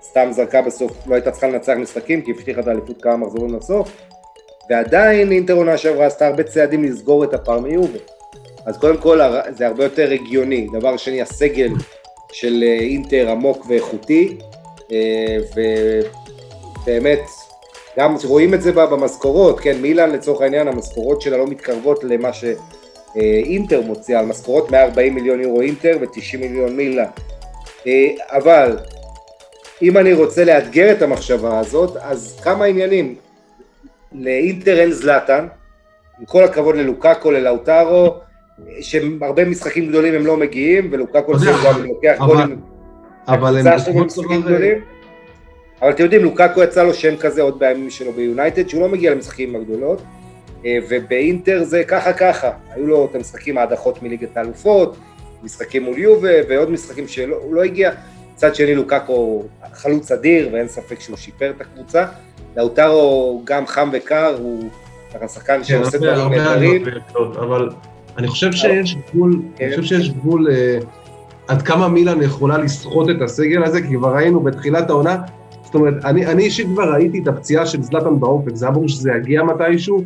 Speaker 2: סתם זרקה בסוף, לא הייתה צריכה לנצח משחקים, כי הבטיחה את האליפות כמה מחזורים לסוף, ועדיין אינטר עונה שעברה עשתה הרבה צעדים לסגור את הפער מיובה. אז קודם כל זה הרבה יותר הגיוני. דבר שני, הסגל של אה, אינטר עמוק ואיכותי, אה, ובאמת גם רואים את זה במשכורות, כן, מילאן לצורך העניין, המשכורות שלה לא מתקרבות למה שאינטר מוציאה, על משכורות 140 מיליון יורו אינטר ו-90 מיליון מילאן. אה, אבל אם אני רוצה לאתגר את המחשבה הזאת, אז כמה עניינים. לאינטר אין זלאטן, עם כל הכבוד ללוקאקו, ללאוטרו, שהרבה משחקים גדולים הם לא מגיעים, ולוקאקו גם לוקח גולים.
Speaker 3: אבל הם
Speaker 2: משחקים גדולים. אבל אתם יודעים, לוקאקו יצא לו שם כזה עוד בימים שלו ביונייטד, שהוא לא מגיע למשחקים הגדולות, אה, ובאינטר זה ככה ככה, היו לו את המשחקים ההדחות מליגת האלופות, משחקים מול יובה ועוד משחקים שהוא לא הגיע. מצד שני לוקאקו חלוץ אדיר ואין ספק שהוא שיפר את הקבוצה. לאוטרו גם חם וקר, הוא שחקן כן, שעושה דברים נהדרים.
Speaker 3: אבל אני חושב שיש גבול, אני כן. חושב שיש גבול אה, עד כמה מילאן יכולה לסחוט את הסגל הזה, כי כבר ראינו בתחילת העונה, זאת אומרת, אני, אישית כבר ראיתי את הפציעה של זלטן באופק, זה היה ברור שזה יגיע מתישהו, אה,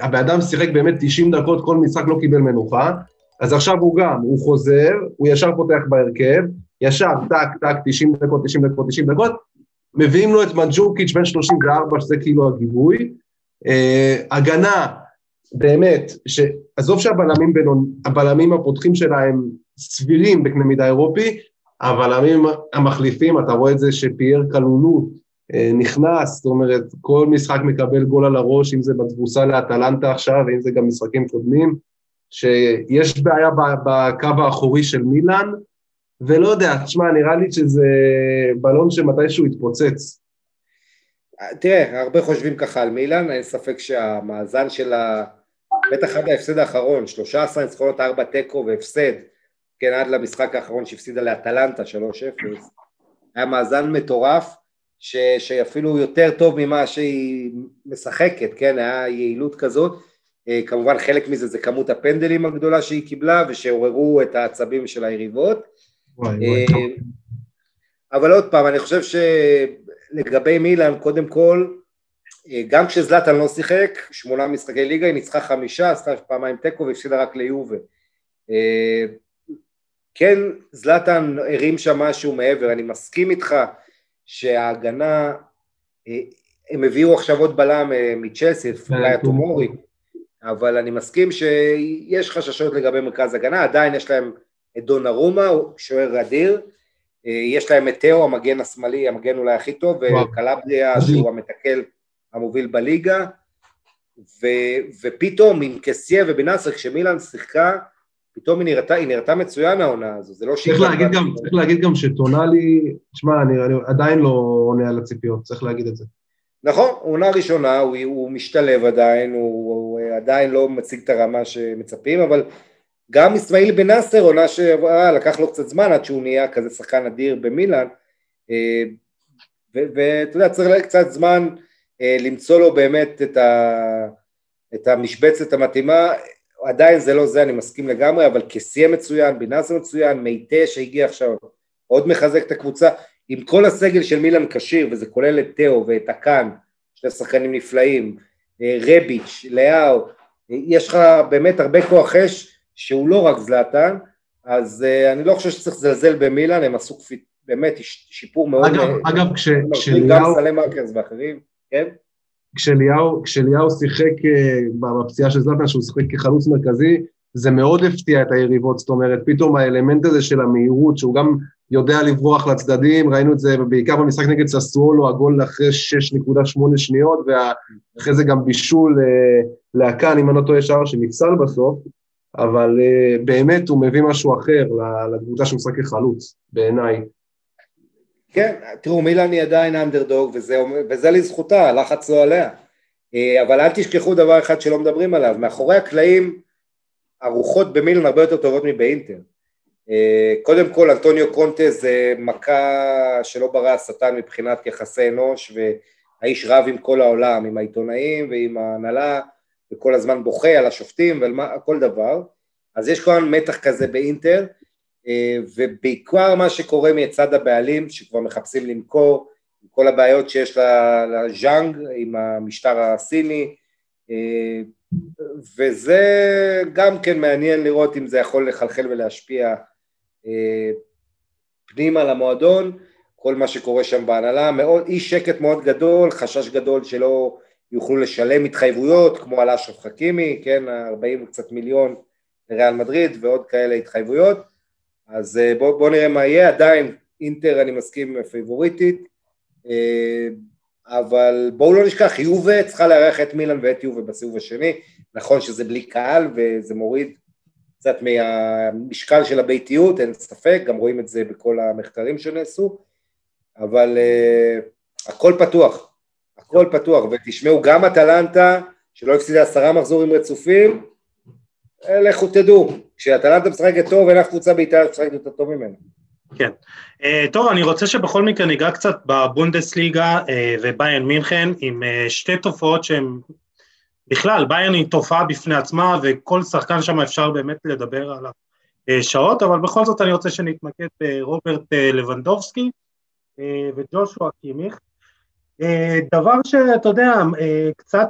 Speaker 3: הבן אדם שיחק באמת 90 דקות, כל משחק לא קיבל מנוחה, אז עכשיו הוא גם, הוא חוזר, הוא ישר פותח בהרכב, ישר, טק, טק, 90 דקות, 90 דקות, 90 דקות, מביאים לו את מנג'וקיץ' בן 34, שזה כאילו הגיבוי. אה, הגנה, באמת, שעזוב שהבלמים בינון, הבלמים הפותחים שלה הם סבירים בקנה מידה אירופי, הבלמים המחליפים, אתה רואה את זה שפייר קלונו אה, נכנס, זאת אומרת, כל משחק מקבל גול על הראש, אם זה בתבוסה לאטלנטה עכשיו, ואם זה גם משחקים קודמים, שיש בעיה בקו האחורי של מילאן, ולא יודע, תשמע, נראה לי שזה בלון שמתישהו יתפוצץ.
Speaker 2: תראה, הרבה חושבים ככה על מילאן, אין ספק שהמאזן של ה... בטח עד ההפסד האחרון, 13 ניצחונות, 4 תיקו והפסד, כן, עד למשחק האחרון שהפסידה לאטלנטה 3-0, היה מאזן מטורף, ש... שאפילו יותר טוב ממה שהיא משחקת, כן, היה יעילות כזאת, אה, כמובן חלק מזה זה כמות הפנדלים הגדולה שהיא קיבלה ושעוררו את העצבים של היריבות, אה, אבל עוד פעם, אני חושב שלגבי מילאן, קודם כל, אה, גם כשזלאטן לא שיחק, שמונה משחקי ליגה, היא ניצחה חמישה, עשתה פעמיים תיקו והפסידה רק ליובה. כן, זלאטן הרים שם משהו מעבר, אני מסכים איתך שההגנה, הם הביאו עכשיו עוד בלם מצ'לסי, את פלאי הטומורי, אבל אני מסכים שיש חששות לגבי מרכז הגנה, עדיין יש להם את דונרומה, שוער אדיר, אה, יש להם את תאו, המגן השמאלי, המגן אולי הכי טוב, וקלבריה שהוא המתקל המוביל בליגה, ו, ופתאום עם קסיה ובנאסר, כשמילאן שיחקה, פתאום היא נראתה, היא נראתה מצוין העונה הזו, זה לא
Speaker 3: שהיא... צריך להגיד גם, צריך להגיד גם שטונאלי, תשמע, אני, אני עדיין לא עונה על הציפיות, צריך להגיד את זה.
Speaker 2: נכון, עונה ראשונה, הוא, הוא משתלב עדיין, הוא, הוא עדיין לא מציג את הרמה שמצפים, אבל גם אסמאעיל בן נאסר עונה שעברה, לקח לו קצת זמן עד שהוא נהיה כזה שחקן אדיר במילאן אה, ואתה יודע צריך קצת זמן אה, למצוא לו באמת את, ה, את המשבצת המתאימה עדיין זה לא זה אני מסכים לגמרי אבל כסיה מצוין, בן נאסר מצוין, מיטה שהגיע עכשיו עוד מחזק את הקבוצה עם כל הסגל של מילאן כשיר וזה כולל את תאו ואת הקאן שני שחקנים נפלאים, אה, רביץ', לאהו יש לך באמת הרבה כוח אש שהוא לא רק זלאטן, אז אה, אני לא חושב שצריך לזלזל במילאן, הם עשו באמת שיפור מאוד.
Speaker 3: אגב, אגב כש,
Speaker 2: כשליהו... גם סלמאקרס ואחרים, כן?
Speaker 3: כשלאהו, כשליהו שיחק אה, בפציעה של זלאטן, שהוא שיחק כחלוץ מרכזי, זה מאוד הפתיע את היריבות, זאת אומרת, פתאום האלמנט הזה של המהירות, שהוא גם יודע לברוח לצדדים, ראינו את זה בעיקר במשחק נגד ססוולו, הגול אחרי 6.8 שניות, ואחרי זה גם בישול uh, לאקן, אם אני לא טועה, שער שנפסל בסוף, אבל uh, באמת הוא מביא משהו אחר לקבוצה שהוא משחק כחלוץ, בעיניי.
Speaker 2: כן, תראו, מילאן היא עדיין אנדרדוג, וזה, וזה לזכותה, הלחץ לא עליה. Uh, אבל אל תשכחו דבר אחד שלא מדברים עליו, מאחורי הקלעים הרוחות במילאן הרבה יותר טובות מבאינטר. Uh, קודם כל, אנטוניו קונטה זה מכה שלא ברא השטן מבחינת יחסי אנוש, והאיש רב עם כל העולם, עם העיתונאים ועם ההנהלה, וכל הזמן בוכה על השופטים ועל מה, כל דבר, אז יש כבר מתח כזה באינטר, אה, ובעיקר מה שקורה מצד הבעלים שכבר מחפשים למכור, עם כל הבעיות שיש לז'אנג עם המשטר הסיני, אה, וזה גם כן מעניין לראות אם זה יכול לחלחל ולהשפיע אה, פנימה למועדון, כל מה שקורה שם בהנהלה, מאוד, אי שקט מאוד גדול, חשש גדול שלא יוכלו לשלם התחייבויות כמו על אשרף חכימי, כן, 40 וקצת מיליון לריאל מדריד ועוד כאלה התחייבויות, אז אה, בואו בוא נראה מה יהיה, עדיין אינטר אני מסכים פייבוריטית, אה, אבל בואו לא נשכח, יובה צריכה לארח את מילאן ואת יובה בסיבוב השני, נכון שזה בלי קהל וזה מוריד קצת מהמשקל של הביתיות, אין ספק, גם רואים את זה בכל המחקרים שנעשו, אבל uh, הכל פתוח, הכל פתוח, ותשמעו, גם אטלנטה, שלא הפסידה עשרה מחזורים רצופים, אה, לכו תדעו, כשאטלנטה משחקת טוב, אין אף קבוצה באיטליה שמשחקת יותר טוב ממנה.
Speaker 1: כן. Uh, טוב, אני רוצה שבכל מקרה ניגע קצת בבונדסליגה uh, וביירן מינכן עם uh, שתי תופעות שהן בכלל, ביירן היא תופעה בפני עצמה וכל שחקן שם אפשר באמת לדבר עליו שעות, אבל בכל זאת אני רוצה שנתמקד ברוברט לבנדובסקי וג'ושוע קימיך. דבר שאתה יודע, קצת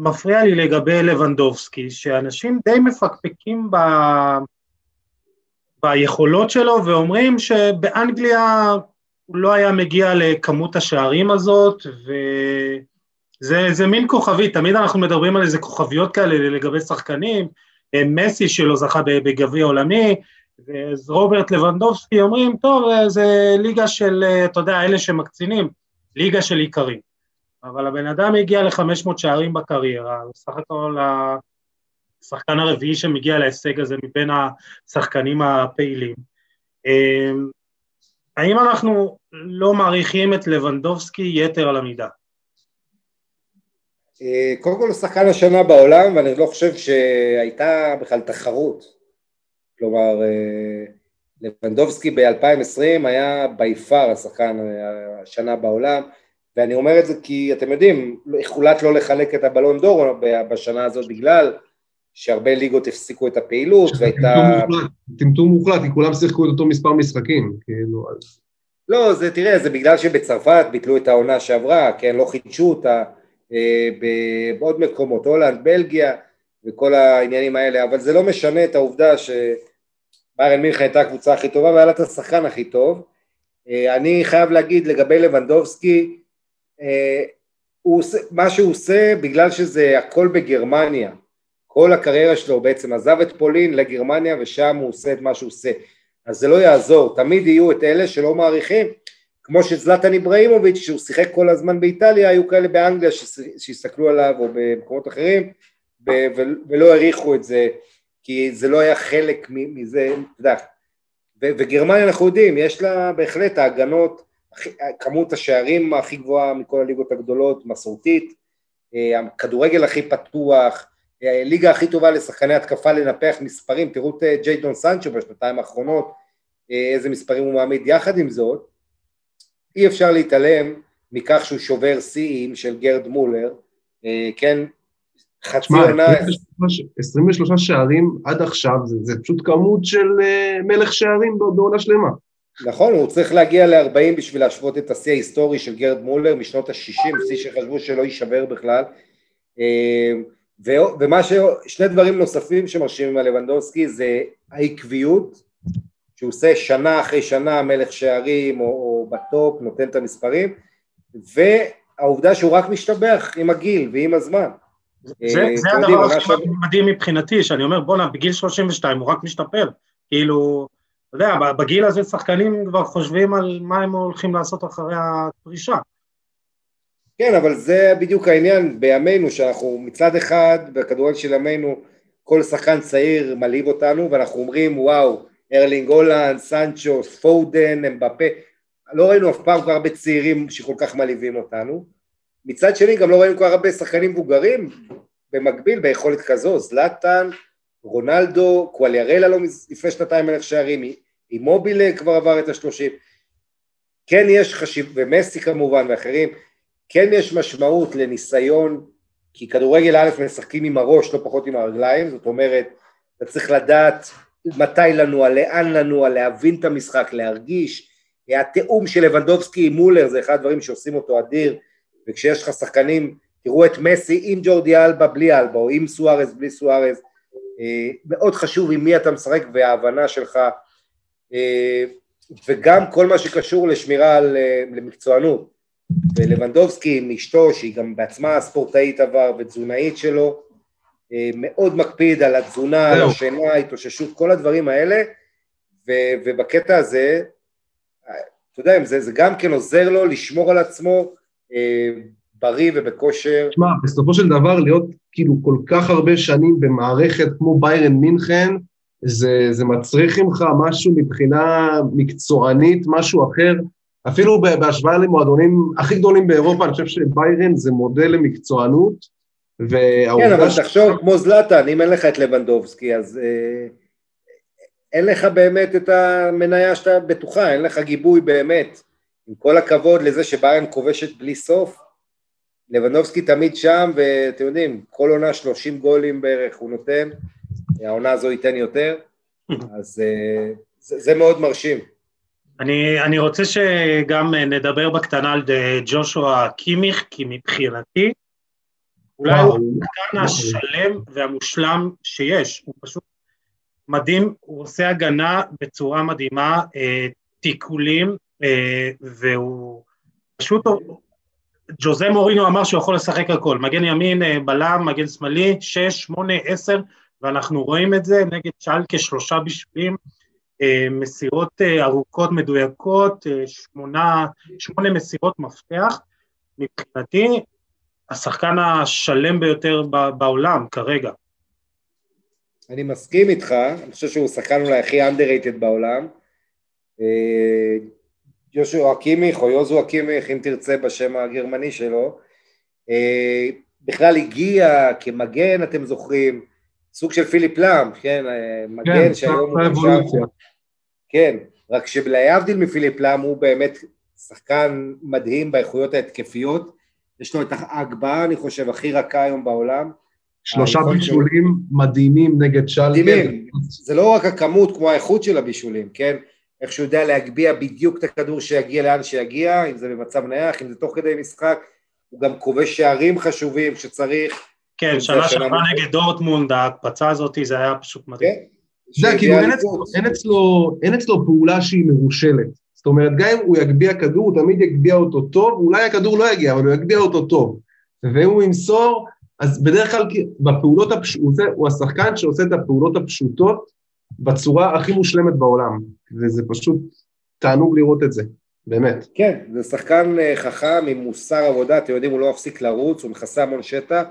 Speaker 1: מפריע לי לגבי לבנדובסקי, שאנשים די מפקפקים ב... ביכולות שלו ואומרים שבאנגליה הוא לא היה מגיע לכמות השערים הזאת וזה מין כוכבית, תמיד אנחנו מדברים על איזה כוכביות כאלה לגבי שחקנים, מסי שלא זכה בגביע עולמי, אז רוברט לבנדובסקי אומרים, טוב, זה ליגה של, אתה יודע, אלה שמקצינים, ליגה של איכרים. אבל הבן אדם הגיע ל-500 שערים בקריירה, הוא סך הכל השחקן הרביעי שמגיע להישג הזה מבין השחקנים הפעילים. אמ, האם אנחנו לא מעריכים את לבנדובסקי יתר על המידה?
Speaker 2: אה, קודם כל הוא שחקן השנה בעולם ואני לא חושב שהייתה בכלל תחרות כלומר אה, לבנדובסקי ב-2020 היה בי פאר השחקן אה, השנה בעולם ואני אומר את זה כי אתם יודעים, הוחלט לא לחלק את הבלון דור בשנה הזאת בגלל שהרבה ליגות הפסיקו את הפעילות והייתה...
Speaker 3: טמטום מוחלט, כי כולם שיחקו את אותו מספר משחקים, כאילו, אז...
Speaker 2: לא, זה תראה, זה בגלל שבצרפת ביטלו את העונה שעברה, כן, לא חידשו אותה אה, בעוד מקומות, הולנד, בלגיה וכל העניינים האלה, אבל זה לא משנה את העובדה שביירן מינכן הייתה הקבוצה הכי טובה והיה לה את השחקן הכי טוב. אה, אני חייב להגיד לגבי לבנדובסקי, הוא עושה, מה שהוא עושה בגלל שזה הכל בגרמניה, כל הקריירה שלו בעצם עזב את פולין לגרמניה ושם הוא עושה את מה שהוא עושה, אז זה לא יעזור, תמיד יהיו את אלה שלא מעריכים, כמו שזלטן איבראימוביץ' שהוא שיחק כל הזמן באיטליה, היו כאלה באנגליה שהסתכלו עליו או במקומות אחרים ולא העריכו את זה כי זה לא היה חלק מזה, אתה יודע, וגרמניה אנחנו יודעים, יש לה בהחלט ההגנות כמות השערים הכי גבוהה מכל הליגות הגדולות, מסורתית, אה, הכדורגל הכי פתוח, אה, הליגה הכי טובה לשחקני התקפה לנפח מספרים, תראו את אה, ג'יידון סנצ'ו בשנתיים האחרונות, איזה מספרים הוא מעמיד. יחד עם זאת, אי אפשר להתעלם מכך שהוא שובר שיאים של גרד מולר, כן,
Speaker 3: חצי עונה... 23 שערים עד עכשיו, זה, זה פשוט כמות של מלך שערים בעונה שלמה.
Speaker 2: נכון, הוא צריך להגיע ל-40 בשביל להשוות את השיא ההיסטורי של גרד מולר משנות ה-60, שיא שחשבו שלא יישבר בכלל. אה, ומה ש... שני דברים נוספים שמרשימים על לבנדובסקי זה העקביות, שהוא עושה שנה אחרי שנה מלך שערים או, או בטופ, נותן את המספרים, והעובדה שהוא רק משתבח עם הגיל ועם הזמן.
Speaker 1: זה, אה, זה הדבר הכי מדהים מבחינתי, שאני אומר בואנה בגיל 32 הוא רק משתפר, כאילו אתה יודע, בגיל הזה שחקנים כבר חושבים על מה הם הולכים לעשות אחרי הפרישה.
Speaker 2: כן, אבל זה בדיוק העניין בימינו, שאנחנו מצד אחד, בכדורגל של ימינו, כל שחקן צעיר מלהיב אותנו, ואנחנו אומרים, וואו, ארלינג הולנד, סנצ'ו, פודן, אמבפה, לא ראינו אף פעם כל הרבה צעירים שכל כך מלהיבים אותנו. מצד שני, גם לא ראינו כל הרבה שחקנים מבוגרים במקביל ביכולת כזו, זלאטן, רונלדו, קואליארלה לא לפני שנתיים מלך שערים, אימובילה כבר עבר את השלושים, כן יש חשיב, ומסי כמובן ואחרים, כן יש משמעות לניסיון, כי כדורגל א' משחקים עם הראש, לא פחות עם הרגליים, זאת אומרת, אתה צריך לדעת מתי לנוע, לאן לנוע, להבין את המשחק, להרגיש, התיאום של לבנדובסקי עם מולר זה אחד הדברים שעושים אותו אדיר, וכשיש לך שחקנים, תראו את מסי עם ג'ורדי אלבה בלי אלבה, או עם סוארז בלי סוארז, מאוד חשוב עם מי אתה משחק וההבנה שלך אה, וגם כל מה שקשור לשמירה על, אה, למקצוענות. ולבנדובסקי עם אשתו שהיא גם בעצמה ספורטאית עבר ותזונאית שלו מאוד מקפיד על התזונה, על השינה, התאוששות, כל הדברים האלה. ו, ובקטע הזה אתה יודע, זה, זה גם כן עוזר לו לשמור על עצמו בריא ובכושר.
Speaker 3: תשמע, בסופו של דבר להיות כאילו כל כך הרבה שנים במערכת כמו ביירן מינכן, זה, זה מצריך ממך משהו מבחינה מקצוענית, משהו אחר. אפילו בהשוואה למועדונים הכי גדולים באירופה, אני חושב שביירן זה מודל למקצוענות,
Speaker 2: כן, אבל ש... תחשוב, כמו זלאטן, אם אין לך את לבנדובסקי, אז אה, אין לך באמת את המניה שאתה בטוחה, אין לך גיבוי באמת. עם כל הכבוד לזה שביירן כובשת בלי סוף, לבנדובסקי תמיד שם, ואתם יודעים, כל עונה 30 גולים בערך הוא נותן, העונה הזו ייתן יותר, אז אה, זה, זה מאוד מרשים.
Speaker 1: אני, אני רוצה שגם נדבר בקטנה על ג'ושוע קימיך, כי מבחינתי, אולי הוא השחקן השלם והמושלם שיש, הוא פשוט מדהים, הוא עושה הגנה בצורה מדהימה, אה, תיקולים, אה, והוא פשוט, ג'וזה מורינו אמר שהוא יכול לשחק הכל, מגן ימין, אה, בלם, מגן שמאלי, שש, שמונה, עשר, ואנחנו רואים את זה נגד שאלקה שלושה בשבילים, אה, מסירות אה, ארוכות מדויקות, שמונה, שמונה מסירות מפתח, מבחינתי השחקן השלם ביותר בעולם כרגע.
Speaker 2: אני מסכים איתך, אני חושב שהוא שחקן אולי הכי underrated בעולם. יושו אקימיך או יוזו אקימיך, אם תרצה בשם הגרמני שלו, בכלל הגיע כמגן, אתם זוכרים, סוג של פיליפ לאם, כן, מגן כן, שהיום הוא עכשיו... כן, רק שלהבדיל מפיליפ לאם הוא באמת שחקן מדהים באיכויות ההתקפיות, יש לו את ההגבהה, אני חושב, הכי רכה היום בעולם.
Speaker 3: שלושה בישולים. מדהימים נגד שלגר. מדהימים,
Speaker 2: זה לא רק הכמות כמו האיכות של הבישולים, כן? איך שהוא יודע להגביה בדיוק את הכדור שיגיע לאן שיגיע, אם זה במצב נייח, אם זה תוך כדי משחק, הוא גם כובש שערים חשובים כשצריך.
Speaker 1: כן, שנה שעברה נגד דורטמונד, ההקפצה הזאת זה היה פשוט מדהים. כן?
Speaker 3: זה כאילו אין אצלו, אין, אצלו, אין אצלו פעולה שהיא מרושלת. זאת אומרת, גם אם הוא יגביה כדור, הוא תמיד יגביה אותו טוב, אולי הכדור לא יגיע, אבל הוא יגביה אותו טוב. ואם הוא ימסור, אז בדרך כלל בפעולות הפשוטות, הוא השחקן שעושה את הפעולות הפשוטות בצורה הכי מושלמת בעולם. וזה פשוט תענוג לראות את זה, באמת.
Speaker 2: כן, זה שחקן אה, חכם עם מוסר עבודה, אתם יודעים, הוא לא מפסיק לרוץ, הוא מכסה המון שטח.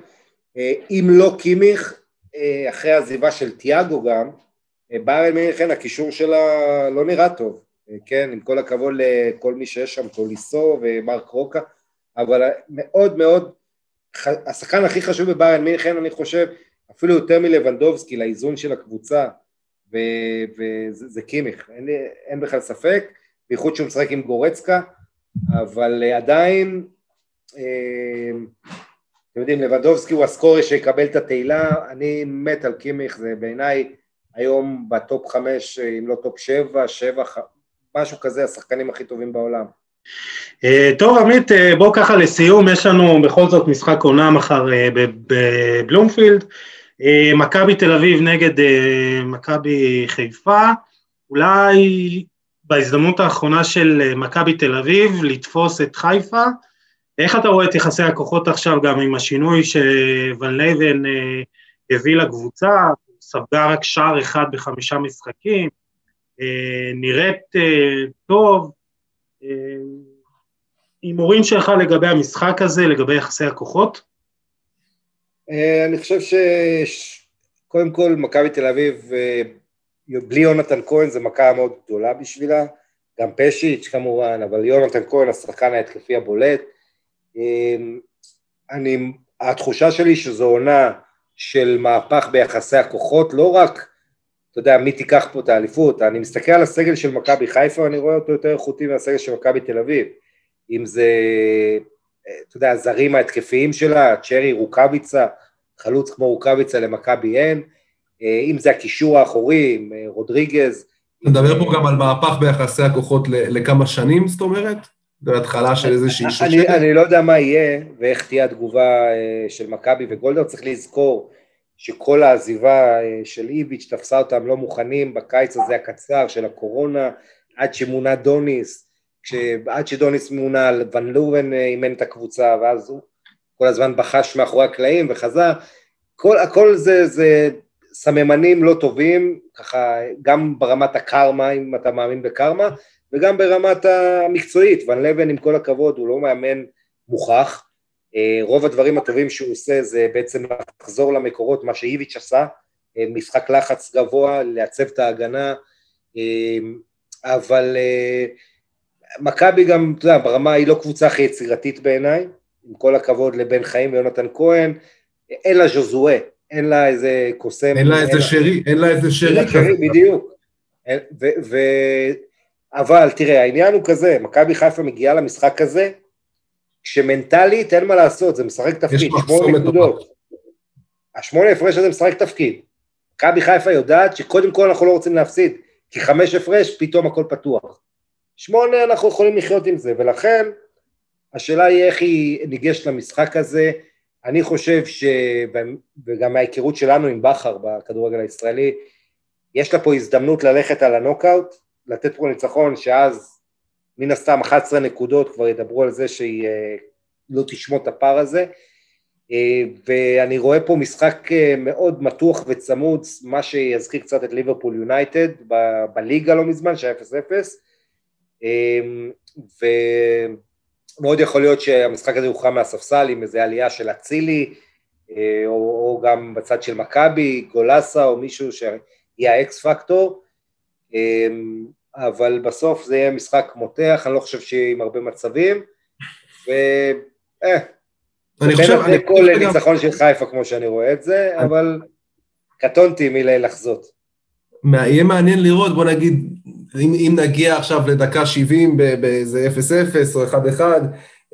Speaker 2: אה, אם לא קימיך, אה, אחרי העזיבה של תיאגו גם, ביירן מינכן הקישור שלה לא נראה טוב, כן, עם כל הכבוד לכל מי שיש שם, טוליסו ומרק רוקה, אבל מאוד מאוד, השחקן הכי חשוב בביירן מינכן אני חושב, אפילו יותר מלבנדובסקי לאיזון של הקבוצה, וזה קימיך, אין, אין בכלל ספק, בייחוד שהוא משחק עם גורצקה, אבל עדיין, אה, אתם יודעים, לבנדובסקי הוא הסקורר שיקבל את התהילה, אני מת על קימיך, זה בעיניי היום ב top חמש, אם לא top שבע, שבע, משהו כזה, השחקנים הכי טובים בעולם.
Speaker 1: אה, טוב עמית, אה, בוא ככה לסיום, יש לנו בכל זאת משחק עונה מחר אה, בבלומפילד, מכבי תל אביב נגד מכבי חיפה, אולי בהזדמנות האחרונה של מכבי תל אביב לתפוס את חיפה, איך אתה רואה את יחסי הכוחות עכשיו גם עם השינוי שוואן ליוון הביא לקבוצה, ספגה רק שער אחד בחמישה משחקים, אה, נראית אה, טוב. אה, הימורים שלך לגבי המשחק הזה, לגבי יחסי הכוחות?
Speaker 2: אני חושב שקודם כל מכבי תל אביב, בלי יונתן כהן זו מכה מאוד גדולה בשבילה, גם פשיץ' כמובן, אבל יונתן כהן השחקן ההתקפי הבולט. אני, התחושה שלי שזו עונה של מהפך ביחסי הכוחות, לא רק, אתה יודע, מי תיקח פה את האליפות, אני מסתכל על הסגל של מכבי חיפה ואני רואה אותו יותר איכותי מהסגל של מכבי תל אביב, אם זה, אתה יודע, הזרים ההתקפיים שלה, צ'רי רוקאביצה, חלוץ כמו רוקאביצה למכבי אין, אם זה הקישור האחורי, עם רודריגז.
Speaker 3: אתה מדבר פה גם על מהפך ביחסי הכוחות לכמה שנים, זאת אומרת? זה התחלה של איזושהי
Speaker 2: שושלת? אני לא יודע מה יהיה ואיך תהיה התגובה אה, של מכבי וגולדר, צריך לזכור שכל העזיבה אה, של איביץ' תפסה אותם לא מוכנים בקיץ הזה הקצר של הקורונה, עד שמונה דוניס, עד שדוניס מונה, ון לובן אה, אימן את הקבוצה, ואז הוא כל הזמן בחש מאחורי הקלעים וחזר, כל, הכל זה, זה סממנים לא טובים, ככה גם ברמת הקרמה, אם אתה מאמין בקרמה, וגם ברמת המקצועית, ון לבן עם כל הכבוד הוא לא מאמן מוכח. רוב הדברים הטובים שהוא עושה זה בעצם לחזור למקורות, מה שאיביץ' עשה, משחק לחץ גבוה, לעצב את ההגנה, אבל מכבי גם, אתה יודע, ברמה היא לא קבוצה הכי יצירתית בעיניי, עם כל הכבוד לבן חיים ויונתן כהן, אין לה ז'וזואה, אין לה איזה קוסם.
Speaker 3: אין לה איזה שרי, אין לה איזה שרי.
Speaker 2: בדיוק. ו, ו, אבל תראה, העניין הוא כזה, מכבי חיפה מגיעה למשחק הזה, כשמנטלית אין מה לעשות, זה משחק תפקיד, שמונה נקודות. השמונה הפרש הזה משחק תפקיד. מכבי חיפה יודעת שקודם כל אנחנו לא רוצים להפסיד, כי חמש הפרש פתאום הכל פתוח. שמונה אנחנו יכולים לחיות עם זה, ולכן השאלה היא איך היא ניגשת למשחק הזה. אני חושב ש... וגם מההיכרות שלנו עם בכר בכדורגל הישראלי, יש לה פה הזדמנות ללכת על הנוקאוט, לתת פה ניצחון שאז מן הסתם 11 נקודות כבר ידברו על זה שהיא אה, לא תשמוט את הפער הזה. אה, ואני רואה פה משחק אה, מאוד מתוח וצמוד, מה שיזכיר קצת את ליברפול יונייטד בליגה לא מזמן, שהיה 0-0, ומאוד יכול להיות שהמשחק הזה יוכרע מהספסל עם איזו עלייה של אצילי, או, או גם בצד של מכבי, גולסה או מישהו שיהיה האקס פקטור, אבל בסוף זה יהיה משחק מותח, אני לא חושב שיהיה עם הרבה מצבים, ו... אה, אני חושב... בין כל ניצחון של חיפה כמו שאני רואה את זה, אבל קטונתי מלחזות.
Speaker 3: יהיה מעניין לראות, בוא נגיד, אם, אם נגיע עכשיו לדקה 70 באיזה 0-0 או 1-1,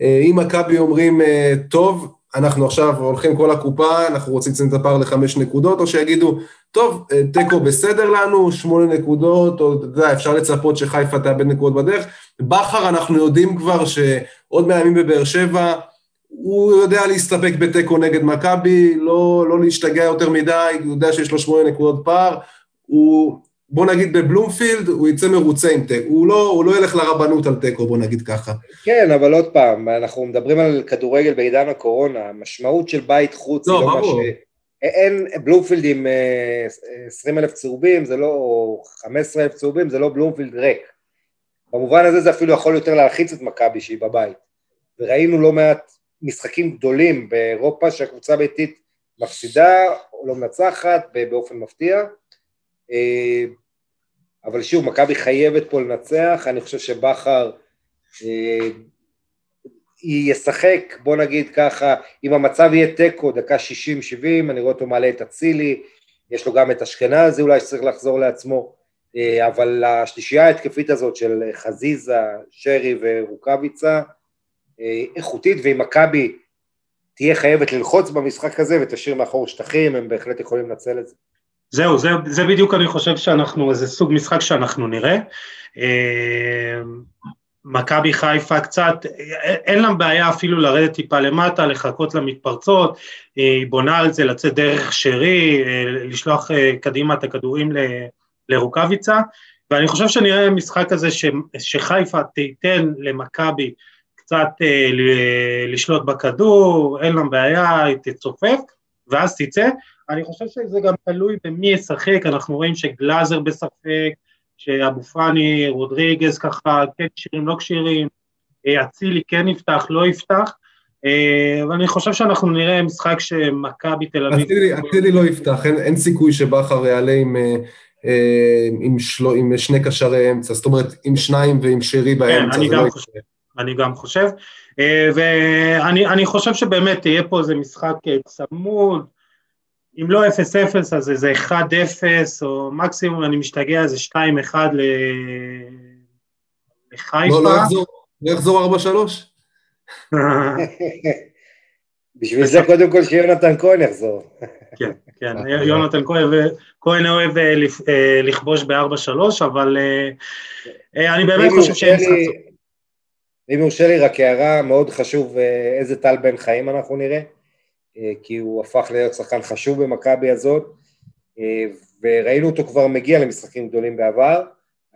Speaker 3: אה, אם מכבי אומרים, אה, טוב, אנחנו עכשיו הולכים כל הקופה, אנחנו רוצים לציין את הפער לחמש נקודות, או שיגידו, טוב, אה, תיקו בסדר לנו, שמונה נקודות, או אתה יודע, אפשר לצפות שחיפה תאבד נקודות בדרך. בכר, אנחנו יודעים כבר שעוד מהימים בבאר שבע, הוא יודע להסתפק בתיקו נגד מכבי, לא, לא להשתגע יותר מדי, הוא יודע שיש לו שמונה נקודות פער, הוא, בוא נגיד בבלומפילד, הוא יצא מרוצה עם תיקו, הוא לא, הוא לא ילך לרבנות על תיקו, בוא נגיד ככה.
Speaker 2: כן, אבל עוד פעם, אנחנו מדברים על כדורגל בעידן הקורונה, המשמעות של בית חוץ
Speaker 3: לא, לא מה ש...
Speaker 2: אין בלומפילד עם 20 אלף צהובים, זה לא, 15 אלף צהובים, זה לא בלומפילד ריק. במובן הזה זה אפילו יכול יותר להלחיץ את מכבי שהיא בבית. וראינו לא מעט משחקים גדולים באירופה שהקבוצה הביתית מפסידה או לא מנצחת באופן מפתיע. אבל שוב, מכבי חייבת פה לנצח, אני חושב שבכר אה, ישחק, בוא נגיד ככה, אם המצב יהיה תיקו, דקה 60-70, אני רואה אותו מעלה את אצילי, יש לו גם את אשכנזי אולי שצריך לחזור לעצמו, אה, אבל השלישייה ההתקפית הזאת של חזיזה, שרי ורוקאביצה, אה, איכותית, ואם מכבי תהיה חייבת ללחוץ במשחק הזה ותשאיר מאחור שטחים, הם בהחלט יכולים לנצל את זה.
Speaker 1: זהו, זה, זה בדיוק אני חושב שאנחנו, איזה סוג משחק שאנחנו נראה. אה, מכבי חיפה קצת, אין לה בעיה אפילו לרדת טיפה למטה, לחכות למתפרצות, היא בונה על זה לצאת דרך שרי, לשלוח קדימה את הכדורים לרוקאביצה, ואני חושב שנראה משחק הזה ש, שחיפה תיתן למכבי קצת לשלוט בכדור, אין לה בעיה, היא תצופף, ואז תצא. אני חושב שזה גם תלוי במי ישחק, אנחנו רואים שגלאזר בספק, שאבו פאני, רודריגז ככה, כן כשירים, לא כשירים, אה, אצילי כן יפתח, לא יפתח, אה, אבל אני חושב שאנחנו נראה משחק שמכבי תל אביב...
Speaker 3: אצילי לא יפתח, אין, אין סיכוי שבכר יעלה עם, אה, עם, של... עם שני קשרי אמצע, זאת אומרת עם שניים ועם שרי באמצע,
Speaker 1: כן, אני גם לא חושב. אני גם חושב, ואני חושב שבאמת תהיה פה איזה משחק צמוד, אם לא 0-0 אז איזה 1-0 או מקסימום אני משתגע איזה 2-1 לחיפה.
Speaker 3: לא, לא יחזור 4-3? [LAUGHS]
Speaker 2: בשביל זה קודם כל שיונתן כהן יחזור. [LAUGHS]
Speaker 1: כן, כן, יונתן כהן אוהב אה, אה, לכבוש ב-4-3, אבל אה, אני באמת חושב שאין
Speaker 2: אם יורשה לי רק הערה, מאוד חשוב איזה טל בן חיים אנחנו נראה. אה, כי הוא הפך להיות שחקן חשוב במכבי הזאת, אה, וראינו אותו כבר מגיע למשחקים גדולים בעבר,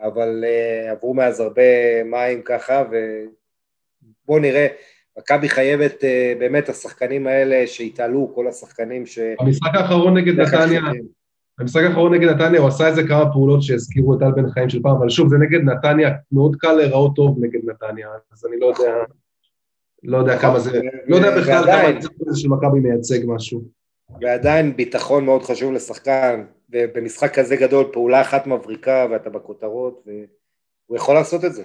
Speaker 2: אבל אה, עברו מאז הרבה מים ככה, ובואו נראה, מכבי חייבת באמת השחקנים האלה שהתעלו, כל השחקנים ש...
Speaker 3: המשחק האחרון נגד נתניה, המשחק האחרון נגד נתניה, הוא עשה איזה כמה פעולות שהזכירו את טל בן חיים של פעם, אבל שוב, זה נגד נתניה, מאוד קל להיראות טוב נגד נתניה, אז אני לא יודע... לא יודע
Speaker 2: נכון,
Speaker 3: כמה זה, לא יודע בכלל כמה. הניצחון הזה של מכבי מייצג משהו.
Speaker 2: ועדיין ביטחון מאוד חשוב לשחקן, ובמשחק כזה גדול פעולה אחת מבריקה ואתה בכותרות, והוא יכול לעשות את זה.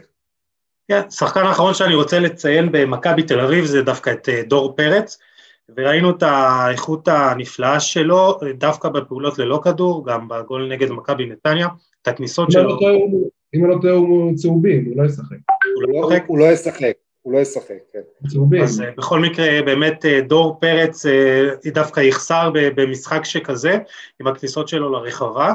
Speaker 1: כן, שחקן האחרון שאני רוצה לציין במכבי תל אביב זה דווקא את אה, דור פרץ, וראינו את האיכות הנפלאה שלו אה, דווקא בפעולות ללא כדור, גם בגול נגד מכבי נתניה, את הכניסות שלו,
Speaker 3: לא הוא- אם אני לא טועה הוא צהובים, הוא לא ישחק.
Speaker 1: הוא לא
Speaker 2: לא-
Speaker 1: צוחק.
Speaker 2: הוא לא ישחק, הוא לא ישחק, כן.
Speaker 1: אז אה, בכל מקרה, באמת אה, דור פרץ אה, דווקא יחסר במשחק שכזה, עם הכניסות שלו לרחבה.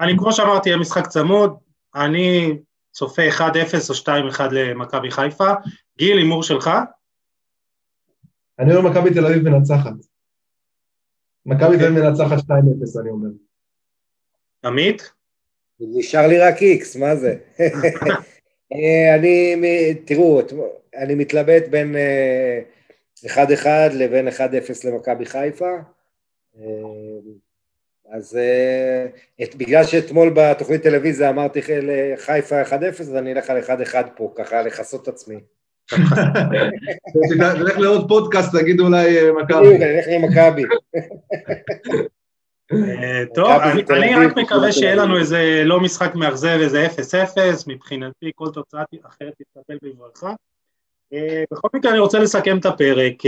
Speaker 1: אני, כמו שאמרתי, יהיה משחק צמוד, אני צופה 1-0 או 2-1 למכבי חיפה. גיל, הימור שלך?
Speaker 3: אני אומר מכבי תל אביב מנצחת. מכבי תל אביב מנצחת 2-0 אני אומר.
Speaker 1: עמית?
Speaker 2: נשאר לי רק איקס, מה זה? [LAUGHS] אה, אני, תראו, אני מתלבט בין אה, 1-1 לבין 1-0 למכבי חיפה. אה, אז אה, את, בגלל שאתמול בתוכנית טלוויזיה אמרתי לחיפה 1-0, אז אני אלך על 1-1 פה, ככה לכסות את עצמי. [LAUGHS]
Speaker 3: תלך לעוד פודקאסט, תגיד אולי אה, מכבי.
Speaker 2: אני אלך למכבי. [LAUGHS]
Speaker 1: אה, טוב, אני- רק מקווה שיהיה. לנו איזה לא משחק מאכזב, איזה 0-0, מבחינתי כל תוצאה אחרת תתקבל בברכה. אה, בכל מקרה אני רוצה לסכם את הפרק.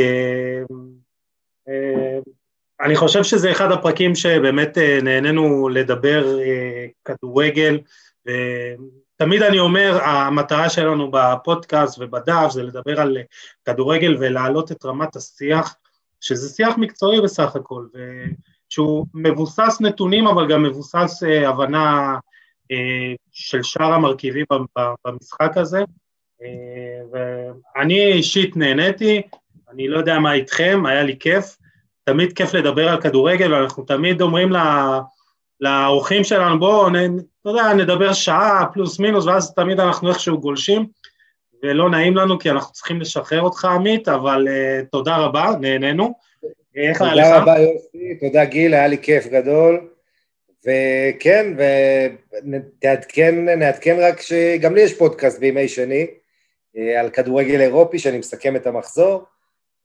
Speaker 1: אה, אני חושב שזה אחד הפרקים שבאמת נהנינו לדבר כדורגל, ותמיד אני אומר, המטרה שלנו בפודקאסט ובדף זה לדבר על כדורגל ולהעלות את רמת השיח, שזה שיח מקצועי בסך הכל, שהוא מבוסס נתונים אבל גם מבוסס אה, הבנה אה, של שאר המרכיבים במשחק הזה. אה, ואני אישית נהניתי, אני לא יודע מה איתכם, היה לי כיף. תמיד כיף לדבר על כדורגל, ואנחנו תמיד אומרים ל- לאורחים שלנו, בואו, אתה יודע, נדבר שעה פלוס מינוס, ואז תמיד אנחנו איכשהו גולשים, ולא נעים לנו כי אנחנו צריכים לשחרר אותך, עמית, אבל uh, תודה רבה, נהנינו. איך היה לך?
Speaker 2: תודה רבה יוסי, תודה גיל, היה לי כיף גדול. וכן, ונעדכן נעדכן רק שגם לי יש פודקאסט בימי שני אה, על כדורגל אירופי, שאני מסכם את המחזור.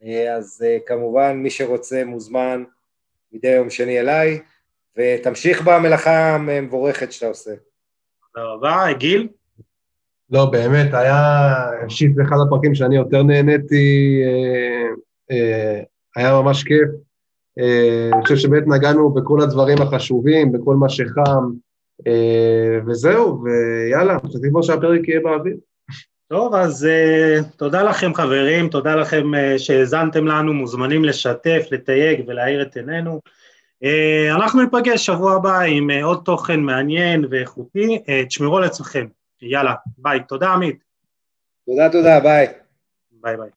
Speaker 2: אה, אז אה, כמובן, מי שרוצה מוזמן מדי יום שני אליי, ותמשיך במלאכה המבורכת שאתה עושה.
Speaker 1: תודה רבה, גיל?
Speaker 3: לא, באמת, היה, אישית, זה אחד הפרקים שאני יותר נהניתי, אה, אה, היה ממש כיף. אה, אני חושב שבאמת נגענו בכל הדברים החשובים, בכל מה שחם, אה, וזהו, ויאללה, חשבתי כבר שהפרק יהיה באוויר.
Speaker 1: טוב, אז uh, תודה לכם חברים, תודה לכם uh, שהאזנתם לנו, מוזמנים לשתף, לתייג ולהאיר את עינינו. Uh, אנחנו ניפגש שבוע הבא עם uh, עוד תוכן מעניין ואיכותי, uh, תשמרו על עצמכם. יאללה, ביי. תודה עמית.
Speaker 2: תודה, תודה, ביי.
Speaker 1: ביי ביי.